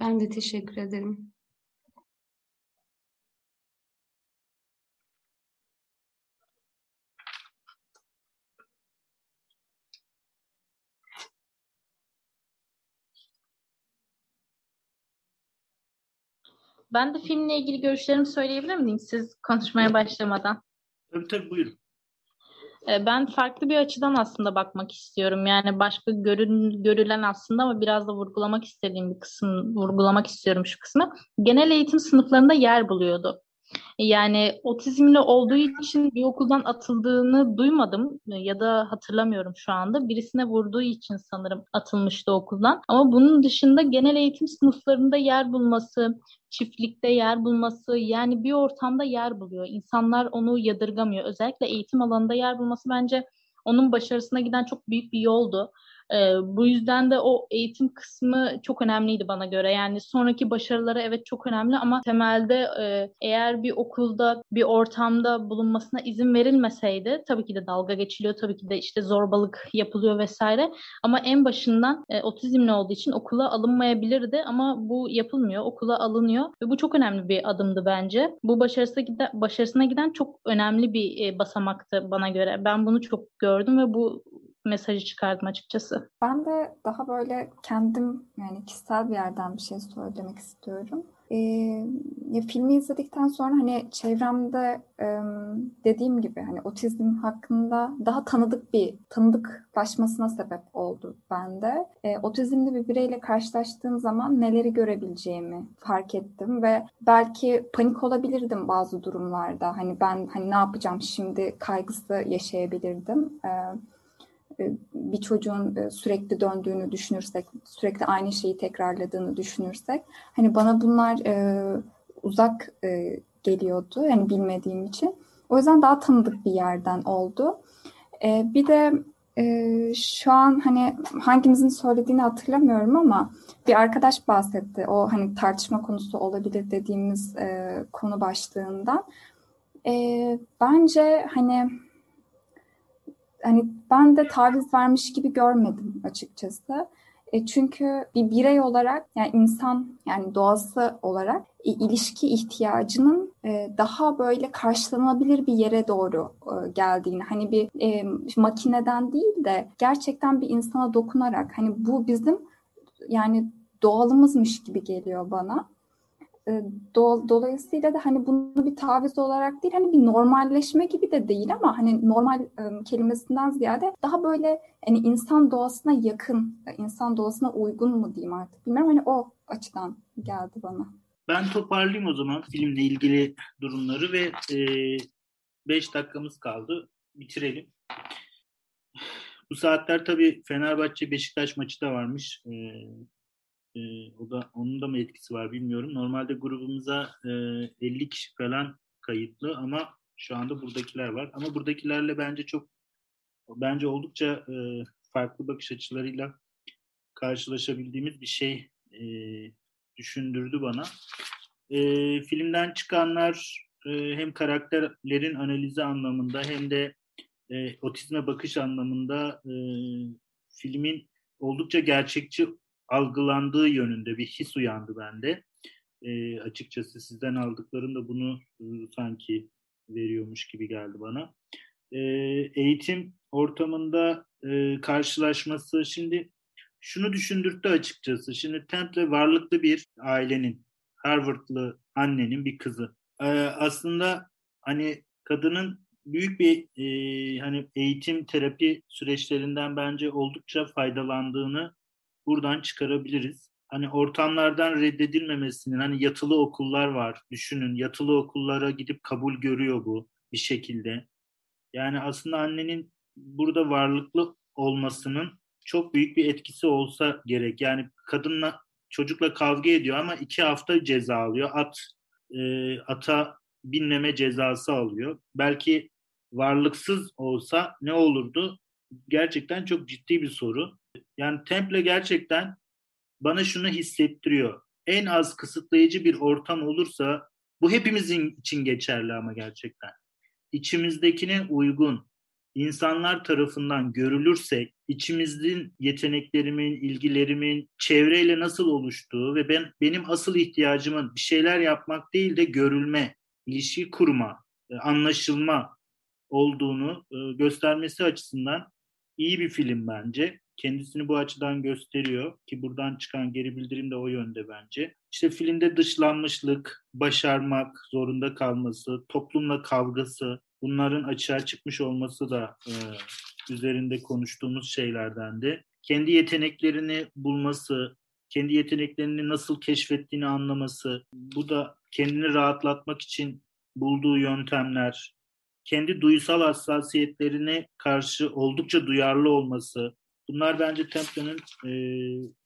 Ben de teşekkür ederim. Ben de filmle ilgili görüşlerimi söyleyebilir miyim siz konuşmaya başlamadan?
Tabii tabii buyurun.
Ee, ben farklı bir açıdan aslında bakmak istiyorum. Yani başka görün, görülen aslında ama biraz da vurgulamak istediğim bir kısım, vurgulamak istiyorum şu kısmı. Genel eğitim sınıflarında yer buluyordu. Yani otizmli olduğu için bir okuldan atıldığını duymadım ya da hatırlamıyorum şu anda. Birisine vurduğu için sanırım atılmıştı okuldan. Ama bunun dışında genel eğitim sınıflarında yer bulması, çiftlikte yer bulması yani bir ortamda yer buluyor. İnsanlar onu yadırgamıyor. Özellikle eğitim alanında yer bulması bence onun başarısına giden çok büyük bir yoldu. E, bu yüzden de o eğitim kısmı çok önemliydi bana göre. Yani sonraki başarıları evet çok önemli ama temelde e, eğer bir okulda bir ortamda bulunmasına izin verilmeseydi tabii ki de dalga geçiliyor, tabii ki de işte zorbalık yapılıyor vesaire. Ama en başından e, otizmli olduğu için okula alınmayabilirdi ama bu yapılmıyor. Okula alınıyor ve bu çok önemli bir adımdı bence. Bu başarısına giden, başarısına giden çok önemli bir e, basamaktı bana göre. Ben bunu çok gördüm ve bu
mesajı çıkardım açıkçası.
Ben de daha böyle kendim yani kişisel bir yerden bir şey söylemek istiyorum. Ee, ya filmi izledikten sonra hani çevremde e, dediğim gibi hani otizm hakkında daha tanıdık bir tanıdıklaşmasına sebep oldu bende. E, otizmli bir bireyle karşılaştığım zaman neleri görebileceğimi fark ettim ve belki panik olabilirdim bazı durumlarda. Hani ben hani ne yapacağım şimdi kaygısı yaşayabilirdim. E, bir çocuğun e, sürekli döndüğünü düşünürsek, sürekli aynı şeyi tekrarladığını düşünürsek, hani bana bunlar e, uzak e, geliyordu, yani bilmediğim için. O yüzden daha tanıdık bir yerden oldu. E, bir de e, şu an hani hangimizin söylediğini hatırlamıyorum ama bir arkadaş bahsetti. O hani tartışma konusu olabilir dediğimiz e, konu başlığından. E, bence hani hani ben de taviz vermiş gibi görmedim açıkçası. E çünkü bir birey olarak yani insan yani doğası olarak e, ilişki ihtiyacının e, daha böyle karşılanabilir bir yere doğru e, geldiğini hani bir e, makineden değil de gerçekten bir insana dokunarak hani bu bizim yani doğalımızmış gibi geliyor bana. Do, dolayısıyla da hani bunu bir taviz olarak değil hani bir normalleşme gibi de değil ama hani normal e, kelimesinden ziyade daha böyle hani insan doğasına yakın, insan doğasına uygun mu diyeyim artık bilmiyorum hani o açıdan geldi bana.
Ben toparlayayım o zaman filmle ilgili durumları ve 5 e, dakikamız kaldı. Bitirelim. Bu saatler tabii Fenerbahçe Beşiktaş maçı da varmış. E, e, o da onun da mı etkisi var bilmiyorum. Normalde grubumuza e, 50 kişi falan kayıtlı ama şu anda buradakiler var. Ama buradakilerle bence çok bence oldukça e, farklı bakış açılarıyla karşılaşabildiğimiz bir şey e, düşündürdü bana. E, filmden çıkanlar e, hem karakterlerin analizi anlamında hem de e, otizme bakış anlamında e, filmin oldukça gerçekçi algılandığı yönünde bir his uyandı bende. E, açıkçası sizden aldıklarım da bunu sanki veriyormuş gibi geldi bana. E, eğitim ortamında e, karşılaşması şimdi şunu düşündürttü açıkçası. Şimdi Temple varlıklı bir ailenin, Harvardlı annenin bir kızı. E, aslında hani kadının büyük bir e, hani eğitim terapi süreçlerinden bence oldukça faydalandığını buradan çıkarabiliriz. Hani ortamlardan reddedilmemesinin hani yatılı okullar var. Düşünün yatılı okullara gidip kabul görüyor bu bir şekilde. Yani aslında annenin burada varlıklı olmasının çok büyük bir etkisi olsa gerek. Yani kadınla çocukla kavga ediyor ama iki hafta ceza alıyor. At e, ata binleme cezası alıyor. Belki varlıksız olsa ne olurdu? Gerçekten çok ciddi bir soru. Yani Temple gerçekten bana şunu hissettiriyor. En az kısıtlayıcı bir ortam olursa bu hepimizin için geçerli ama gerçekten. İçimizdekine uygun insanlar tarafından görülürsek içimizin yeteneklerimin, ilgilerimin çevreyle nasıl oluştuğu ve ben benim asıl ihtiyacımın bir şeyler yapmak değil de görülme, ilişki kurma, e, anlaşılma olduğunu e, göstermesi açısından iyi bir film bence kendisini bu açıdan gösteriyor ki buradan çıkan geri bildirim de o yönde bence. İşte filmde dışlanmışlık, başarmak zorunda kalması, toplumla kavgası, bunların açığa çıkmış olması da e, üzerinde konuştuğumuz şeylerdendi. Kendi yeteneklerini bulması, kendi yeteneklerini nasıl keşfettiğini anlaması, bu da kendini rahatlatmak için bulduğu yöntemler, kendi duysal hassasiyetlerine karşı oldukça duyarlı olması, Bunlar bence Temple'nin e,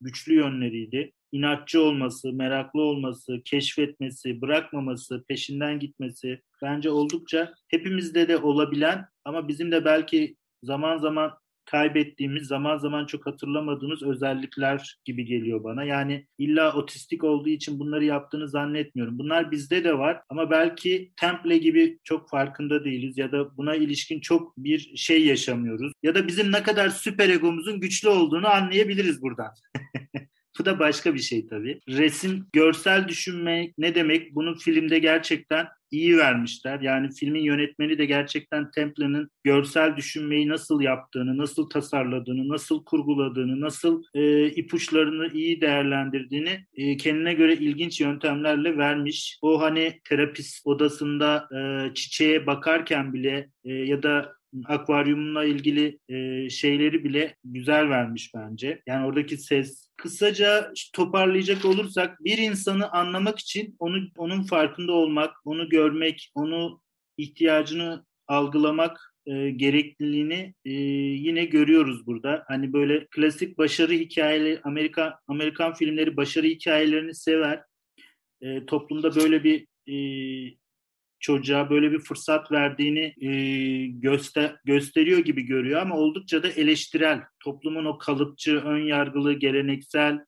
güçlü yönleriydi. İnatçı olması, meraklı olması, keşfetmesi, bırakmaması, peşinden gitmesi bence oldukça hepimizde de olabilen ama bizim de belki zaman zaman kaybettiğimiz, zaman zaman çok hatırlamadığımız özellikler gibi geliyor bana. Yani illa otistik olduğu için bunları yaptığını zannetmiyorum. Bunlar bizde de var ama belki Temple gibi çok farkında değiliz ya da buna ilişkin çok bir şey yaşamıyoruz. Ya da bizim ne kadar süper egomuzun güçlü olduğunu anlayabiliriz buradan. Bu da başka bir şey tabii. Resim, görsel düşünmek ne demek? Bunu filmde gerçekten iyi vermişler. Yani filmin yönetmeni de gerçekten Temple'nin görsel düşünmeyi nasıl yaptığını, nasıl tasarladığını, nasıl kurguladığını, nasıl e, ipuçlarını iyi değerlendirdiğini e, kendine göre ilginç yöntemlerle vermiş. O hani terapist odasında e, çiçeğe bakarken bile e, ya da akvaryumla ilgili e, şeyleri bile güzel vermiş bence. Yani oradaki ses. Kısaca toparlayacak olursak bir insanı anlamak için onu onun farkında olmak, onu görmek, onu ihtiyacını algılamak e, gerekliliğini e, yine görüyoruz burada. Hani böyle klasik başarı hikayeleri, Amerika Amerikan filmleri başarı hikayelerini sever. E, toplumda böyle bir e, çocuğa böyle bir fırsat verdiğini e, göster gösteriyor gibi görüyor ama oldukça da eleştirel. Toplumun o kalıpçı, ön yargılı, geleneksel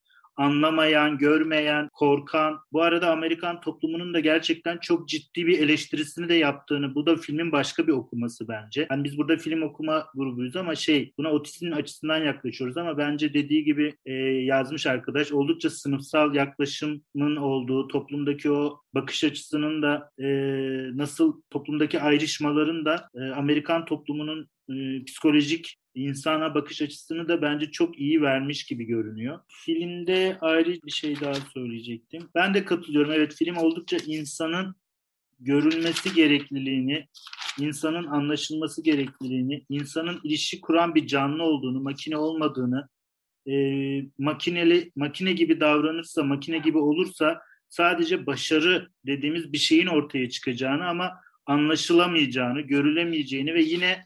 anlamayan, görmeyen, korkan. Bu arada Amerikan toplumunun da gerçekten çok ciddi bir eleştirisini de yaptığını, bu da filmin başka bir okuması bence. Yani biz burada film okuma grubuyuz ama şey, buna otizmin açısından yaklaşıyoruz ama bence dediği gibi e, yazmış arkadaş oldukça sınıfsal yaklaşımın olduğu, toplumdaki o bakış açısının da e, nasıl toplumdaki ayrışmaların da e, Amerikan toplumunun e, psikolojik insana bakış açısını da bence çok iyi vermiş gibi görünüyor. Filmde ayrı bir şey daha söyleyecektim. Ben de katılıyorum. Evet film oldukça insanın görülmesi gerekliliğini, insanın anlaşılması gerekliliğini, insanın ilişki kuran bir canlı olduğunu, makine olmadığını, e, makineli makine gibi davranırsa, makine gibi olursa sadece başarı dediğimiz bir şeyin ortaya çıkacağını ama anlaşılamayacağını, görülemeyeceğini ve yine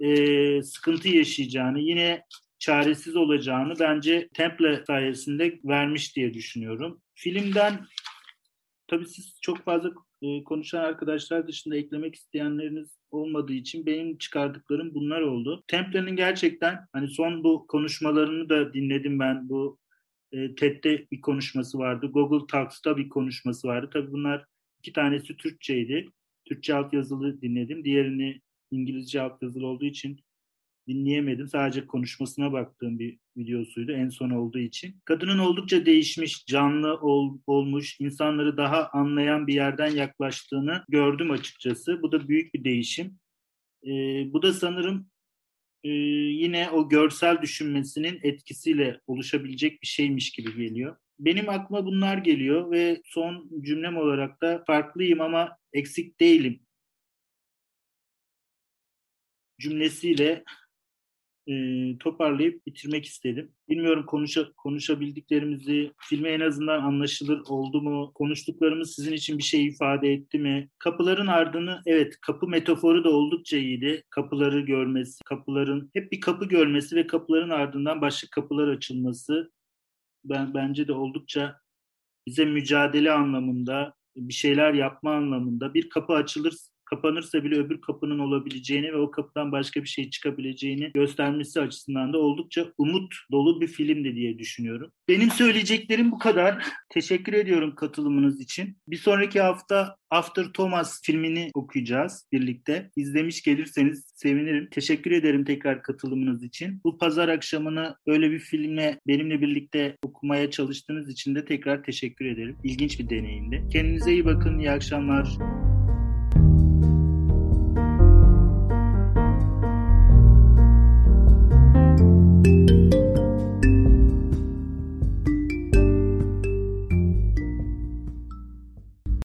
e, sıkıntı yaşayacağını, yine çaresiz olacağını bence Temple sayesinde vermiş diye düşünüyorum. Filmden tabii siz çok fazla e, konuşan arkadaşlar dışında eklemek isteyenleriniz olmadığı için benim çıkardıklarım bunlar oldu. Temple'nin gerçekten hani son bu konuşmalarını da dinledim ben. Bu e, TED'de bir konuşması vardı. Google Talks'ta bir konuşması vardı. Tabii bunlar iki tanesi Türkçeydi. Türkçe altyazılı dinledim. Diğerini İngilizce altyazılı olduğu için dinleyemedim. Sadece konuşmasına baktığım bir videosuydu en son olduğu için. Kadının oldukça değişmiş, canlı ol, olmuş, insanları daha anlayan bir yerden yaklaştığını gördüm açıkçası. Bu da büyük bir değişim. Ee, bu da sanırım e, yine o görsel düşünmesinin etkisiyle oluşabilecek bir şeymiş gibi geliyor. Benim aklıma bunlar geliyor ve son cümlem olarak da farklıyım ama eksik değilim cümlesiyle e, toparlayıp bitirmek istedim. Bilmiyorum konuşa, konuşabildiklerimizi, filme en azından anlaşılır oldu mu? Konuştuklarımız sizin için bir şey ifade etti mi? Kapıların ardını, evet kapı metaforu da oldukça iyiydi. Kapıları görmesi, kapıların hep bir kapı görmesi ve kapıların ardından başka kapılar açılması ben bence de oldukça bize mücadele anlamında, bir şeyler yapma anlamında bir kapı açılır kapanırsa bile öbür kapının olabileceğini ve o kapıdan başka bir şey çıkabileceğini göstermesi açısından da oldukça umut dolu bir filmdi diye düşünüyorum. Benim söyleyeceklerim bu kadar. Teşekkür ediyorum katılımınız için. Bir sonraki hafta After Thomas filmini okuyacağız birlikte. İzlemiş gelirseniz sevinirim. Teşekkür ederim tekrar katılımınız için. Bu pazar akşamını böyle bir filmle benimle birlikte okumaya çalıştığınız için de tekrar teşekkür ederim. İlginç bir deneyimdi. Kendinize iyi bakın. İyi akşamlar.